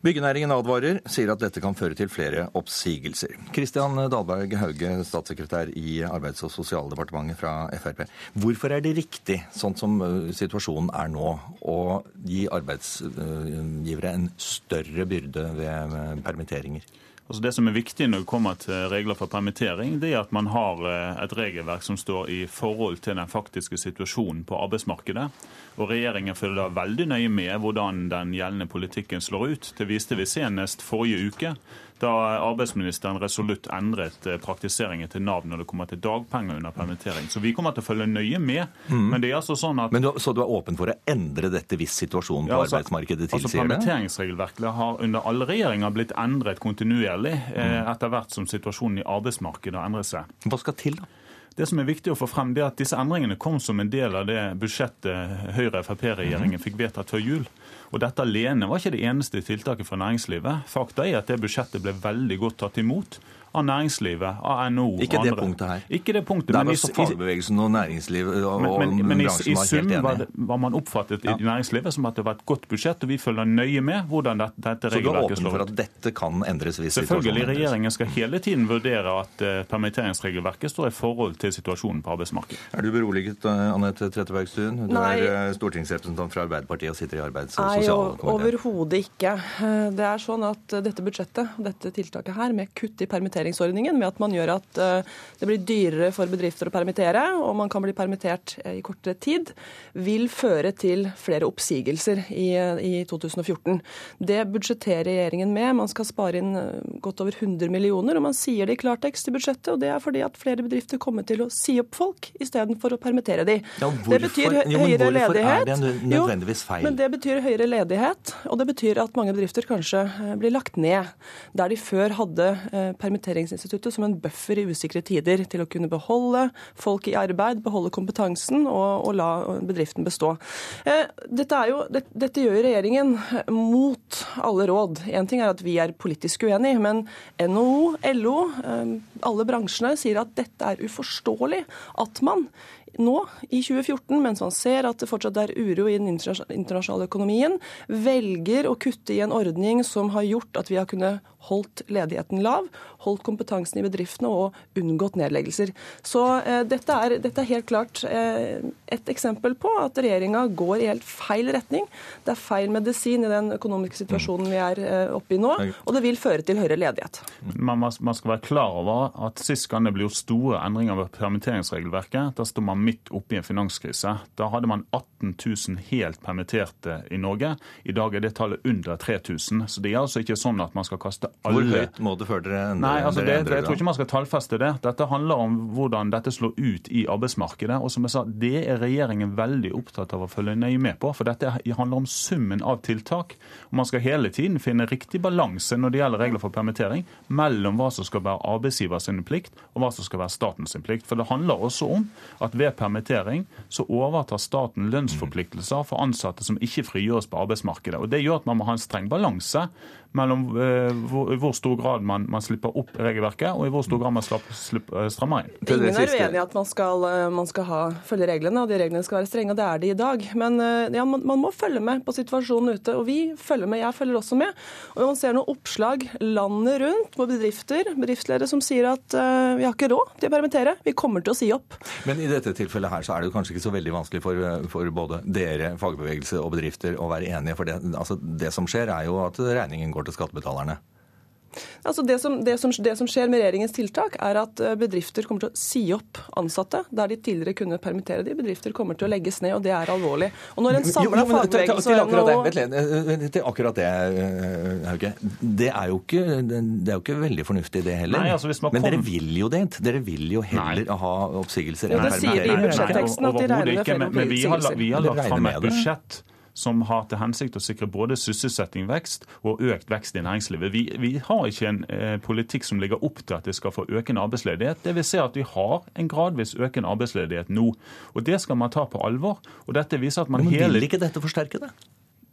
Byggenæringen advarer, sier at dette kan føre til flere oppsigelser. Kristian Dahlberg Hauge, statssekretær i Arbeids- og sosialdepartementet fra Frp. Hvorfor er det riktig, sånn som situasjonen er nå, å gi arbeidsgivere en større byrde ved permitteringer? Altså det som er viktig når det kommer til regler for permittering, det er at man har eh, et regelverk som står i forhold til den faktiske situasjonen på arbeidsmarkedet. Og Regjeringen følger veldig nøye med hvordan den gjeldende politikken slår ut. Det viste vi senest forrige uke, da arbeidsministeren resolutt endret eh, praktiseringen til Nav når det kommer til dagpenger under permittering. Så vi kommer til å følge nøye med. Mm. Men det er altså sånn at... Men du, Så du er åpen for å endre dette hvis situasjonen på ja, altså, arbeidsmarkedet tilsier altså? Permitteringsregelverket har under alle regjeringer blitt endret kontinuerlig eh, mm. etter hvert som situasjonen i arbeidsmarkedet har endret seg. Hva skal til, da? Det som er viktig å få frem, det er at disse endringene kom som en del av det budsjettet Høyre-Frp-regjeringen fikk vedtatt før jul. Og dette alene var ikke det eneste tiltaket for næringslivet. Fakta er at det budsjettet ble veldig godt tatt imot av næringslivet, av NHO Ikke det punktet her. Ikke det punktet. Der men så fagbevegelsen og næringslivet og men, men, men i, i sum var, var, man oppfattet ja. i næringslivet som at det var et godt budsjett, og vi følger nøye med hvordan dette, dette regelverket slår ut. Så du er åpen for at dette kan endres hvis Selvfølgelig. Regjeringen skal hele tiden vurdere at uh, permitteringsregelverket står i forhold til situasjonen på arbeidsmarkedet. Er du beroliget, eh, Anette Trettebergstuen? Du Nei. er uh, stortingsrepresentant fra Arbeiderpartiet og sitter i arbeids- og sosialkomiteen. Overhodet ikke. Det er sånn at dette budsjettet, dette tiltaket her, med kutt i permitteringsregelverket, permitteringsordningen ved at man gjør at eh, det blir dyrere for bedrifter å permittere, og man kan bli permittert eh, i kortere tid, vil føre til flere oppsigelser i, i 2014. Det budsjetterer regjeringen med. Man skal spare inn eh, godt over 100 millioner, og man sier det i klartekst i budsjettet. og Det er fordi at flere bedrifter kommer til å si opp folk istedenfor å permittere de. Ja, det betyr høyere jo, men ledighet. Er det nødvendigvis feil? Jo, men det betyr høyere ledighet, og det betyr at mange bedrifter kanskje blir lagt ned. Der de før hadde permittering permitteringsinstituttet som en buffer i usikre tider til å kunne beholde folk i arbeid, beholde kompetansen og, og la bedriften bestå. Eh, dette, jo, det, dette, gjør regjeringen mot alle råd. Én ting er at vi er politisk uenige, men NHO, LO, eh, alle bransjene sier at dette er uforståelig. At man nå, i 2014, mens man ser at det fortsatt er uro i den internasjonale økonomien, velger å kutte i en ordning som har gjort at vi har kunnet holdt ledigheten lav, holdt kompetansen i bedriftene og unngått nedleggelser. Så eh, dette, er, dette, er, helt klart eh, et eksempel på at regjeringa går i helt feil retning. Det er feil medisin i den økonomiske situasjonen vi er eh, oppe i nå, og det vil føre til høyere ledighet. Man, man skal være klar over at sist gang det ble gjort store endringer ved permitteringsregelverket, da sto man midt oppe i en finanskrise. Da hadde man 18 000 helt permitterte i Norge. I dag er det tallet under 3000. Så det er altså ikke sånn at man skal kaste alle Hvor høyt må det før dere endre? Nei, altså det, det, Jeg tror ikke man skal tallfeste det. Dette handler om hvordan dette slår ut i arbeidsmarkedet. Og som jeg sa, Det er regjeringen veldig opptatt av å følge nøye med på. For dette handler om summen av tiltak. Og Man skal hele tiden finne riktig balanse når det gjelder regler for permittering, mellom hva som skal være arbeidsgiver sin plikt, og hva som skal være statens plikt. For det handler også om at ved permittering så overtar staten lønnsforpliktelser for ansatte som ikke frigjøres på arbeidsmarkedet. Og Det gjør at man må ha en streng balanse mellom uh, hvor, i hvor stor grad man, man, slipper opp regelverket, og i hvor stor grad man slipper, uh, strammer inn. Ingen er uenig i at man skal, eh, man skal ha, følge reglene, og de reglene skal være strenge, og det er de i dag. Men uh, ja, man, man, må følge med på situasjonen ute, og vi følger med. Jeg følger også med. Og Man ser noen oppslag landet rundt på bedrifter, bedriftsledere som sier at vi har ikke råd til å permittere, vi kommer til å si opp. Men i dette tilfellet her så er det jo kanskje ikke så veldig vanskelig for, for både dere, fagbevegelse og bedrifter å være enige. For det, altså, det som skjer er jo at regningen går til skattebetalerne? Altså det, som, det, som, det, som, skjer med regjeringens tiltak, er at eh, bedrifter kommer til å si opp ansatte der de tidligere kunne permittere de. Bedrifter kommer til å legges ned, og det er alvorlig. Og når en samla fagbevegelse til, akkurat det, til akkurat det, Hauge. Det er, jo ikke, det er jo ikke veldig fornuftig, det heller. Nei, altså Men kom... dere vil jo det. Dere vil jo heller Nei. ha oppsigelser enn permitteringer. Det sier de i budsjetteksten at de regner med flere oppsigelser. Vi har lagt fram et budsjett som har til hensikt å sikre både sysselsetting, vekst og økt vekst i næringslivet. Vi, vi har ikke en eh, politikk som ligger opp til at det skal få økende arbeidsledighet. Det vil si at vi har en gradvis økende arbeidsledighet nå. Og Det skal man ta på alvor. Og dette viser at man Men hele... Vil ikke dette forsterke det?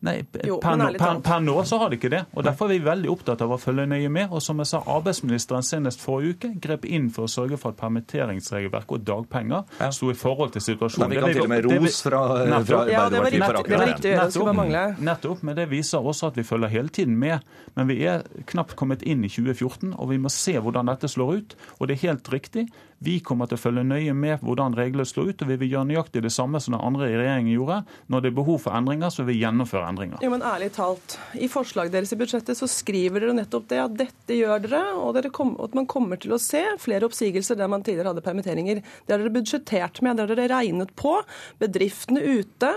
Nei, jo, per, nå, per, per, nå så har de ikke det. og Derfor er vi veldig opptatt av å følge nøye med. Og som jeg sa, Arbeidsministeren senest forrige uke grep inn for å sørge for at permitteringsregelverk og dagpenger ja. sto i forhold til situasjonen. Da vi kan til og med ros fra, fra Ja, det var riktig, det var riktig det skulle bare mangle. Nettopp, men det viser også at vi følger hele tiden med. Men vi er knapt kommet inn i 2014, og vi må se hvordan dette slår ut. Og det er helt riktig. Vi kommer til å følge nøye med hvordan reglene slår ut, og vi vil gjøre nøyaktig det samme som den andre i regjeringen gjorde. Når det er behov for endringer, så vil vi gjennomføre endringer. Jo, men ærlig talt, I forslaget deres i budsjettet så skriver dere nettopp det at dette gjør dere, og dere kom, at man kommer til å se flere oppsigelser der man tidligere hadde permitteringer. Det har dere budsjettert med, det har dere regnet på. Bedriftene ute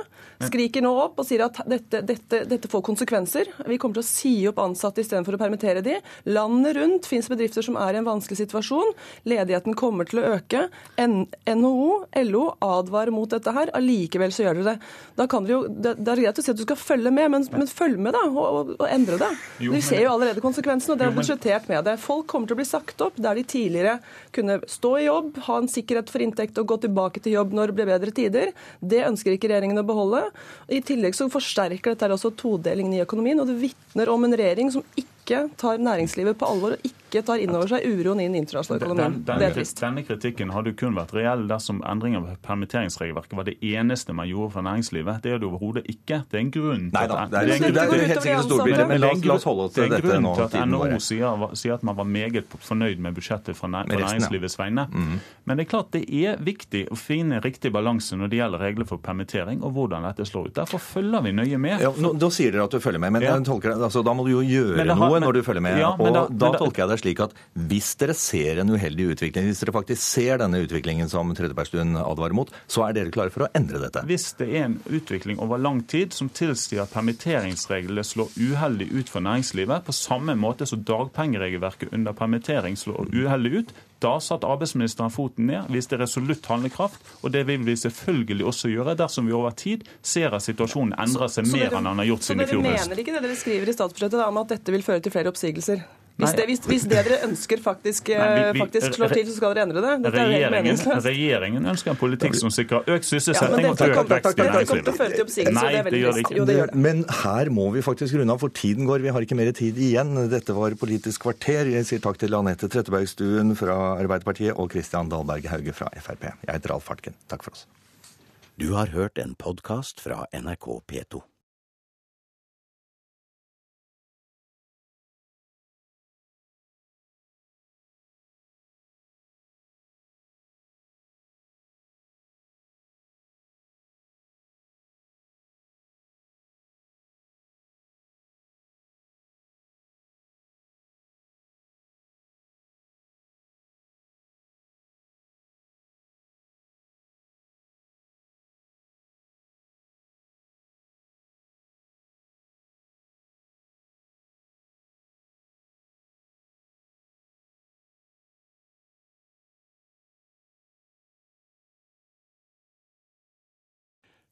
skriker nå opp og sier at dette, dette, dette får konsekvenser. Vi kommer til å si opp ansatte istedenfor å permittere de. Landet rundt fins bedrifter som er i en vanskelig situasjon. Ledigheten kommer til å øke. NHO, LO advarer mot dette her. Allikevel så gjør dere det. Da kan dere jo, det, det er greit å si at du skal følge med, men, men følg med da, og, og endre det. Jo, dere ser jo allerede konsekvensene, og dere har budsjettert med det. Folk kommer til å bli sagt opp der de tidligere kunne stå i jobb, ha en sikkerhet for inntekt og gå tilbake til jobb når det blir bedre tider. Det ønsker ikke regjeringen å beholde. I tillegg så forsterker dette også todelingen i økonomien, og det vitner om en regjering som ikke tar næringslivet på alvor og ikke ikke tar inn over seg uroen i den internasjonale økonomien. Den, den, denne, denne kritikken hadde kun vært reell dersom endring av permitteringsregelverket var det eneste man gjorde for næringslivet. Det er det overhodet ikke. Det er en grunn til at, det er, det er, det er helt sikkert storbilde, men la, oss holde oss til dette nå. Det er en grunn til at NHO sier, sier, at man var meget fornøyd med budsjettet for, nær, næringslivets vegne. Mm. Men det er klart det er viktig å finne riktig balanse når det gjelder regler for permittering og hvordan dette slår ut. Derfor følger vi nøye med. Ja, nå, da sier dere at du følger med, men ja. tolker, altså, da må du jo gjøre har, noe når du følger med. Ja, og da, da, tolker jeg det slik at hvis dere ser en uheldig utvikling, hvis dere faktisk ser denne utviklingen som Trettebergstuen advarer mot, så er dere klare for å endre dette? Hvis det er en utvikling over lang tid som tilsier at permitteringsreglene slår uheldig ut for næringslivet, på samme måte som dagpengeregelverket under permittering slår uheldig ut, da satte arbeidsministeren foten ned, viste resolutt handlekraft, og det vil vi selvfølgelig også gjøre dersom vi over tid ser at situasjonen endrer seg mer enn den har gjort siden i fjor høst. Så dere mener ikke det dere skriver i statsbudsjettet om at dette vil føre til flere oppsigelser? Hvis det, hvis, hvis det, dere ønsker faktisk, Nei, vi, vi, faktisk, slår til, så skal dere endre det? Dette regjeringen, regjeringen, ønsker en politikk som sikrer økt sysselsetting ja, og økt vekst i næringslivet. Nei, det gjør det ikke. det gjør det. Men her må vi faktisk runde av, for tiden går. Vi har ikke mer tid igjen. Dette var Politisk kvarter. Jeg sier takk til Anette Trettebergstuen fra Arbeiderpartiet og Kristian Dahlberg Hauge fra Frp. Jeg heter Alf Hartken. Takk for oss. Du har hørt en podkast fra NRK P2.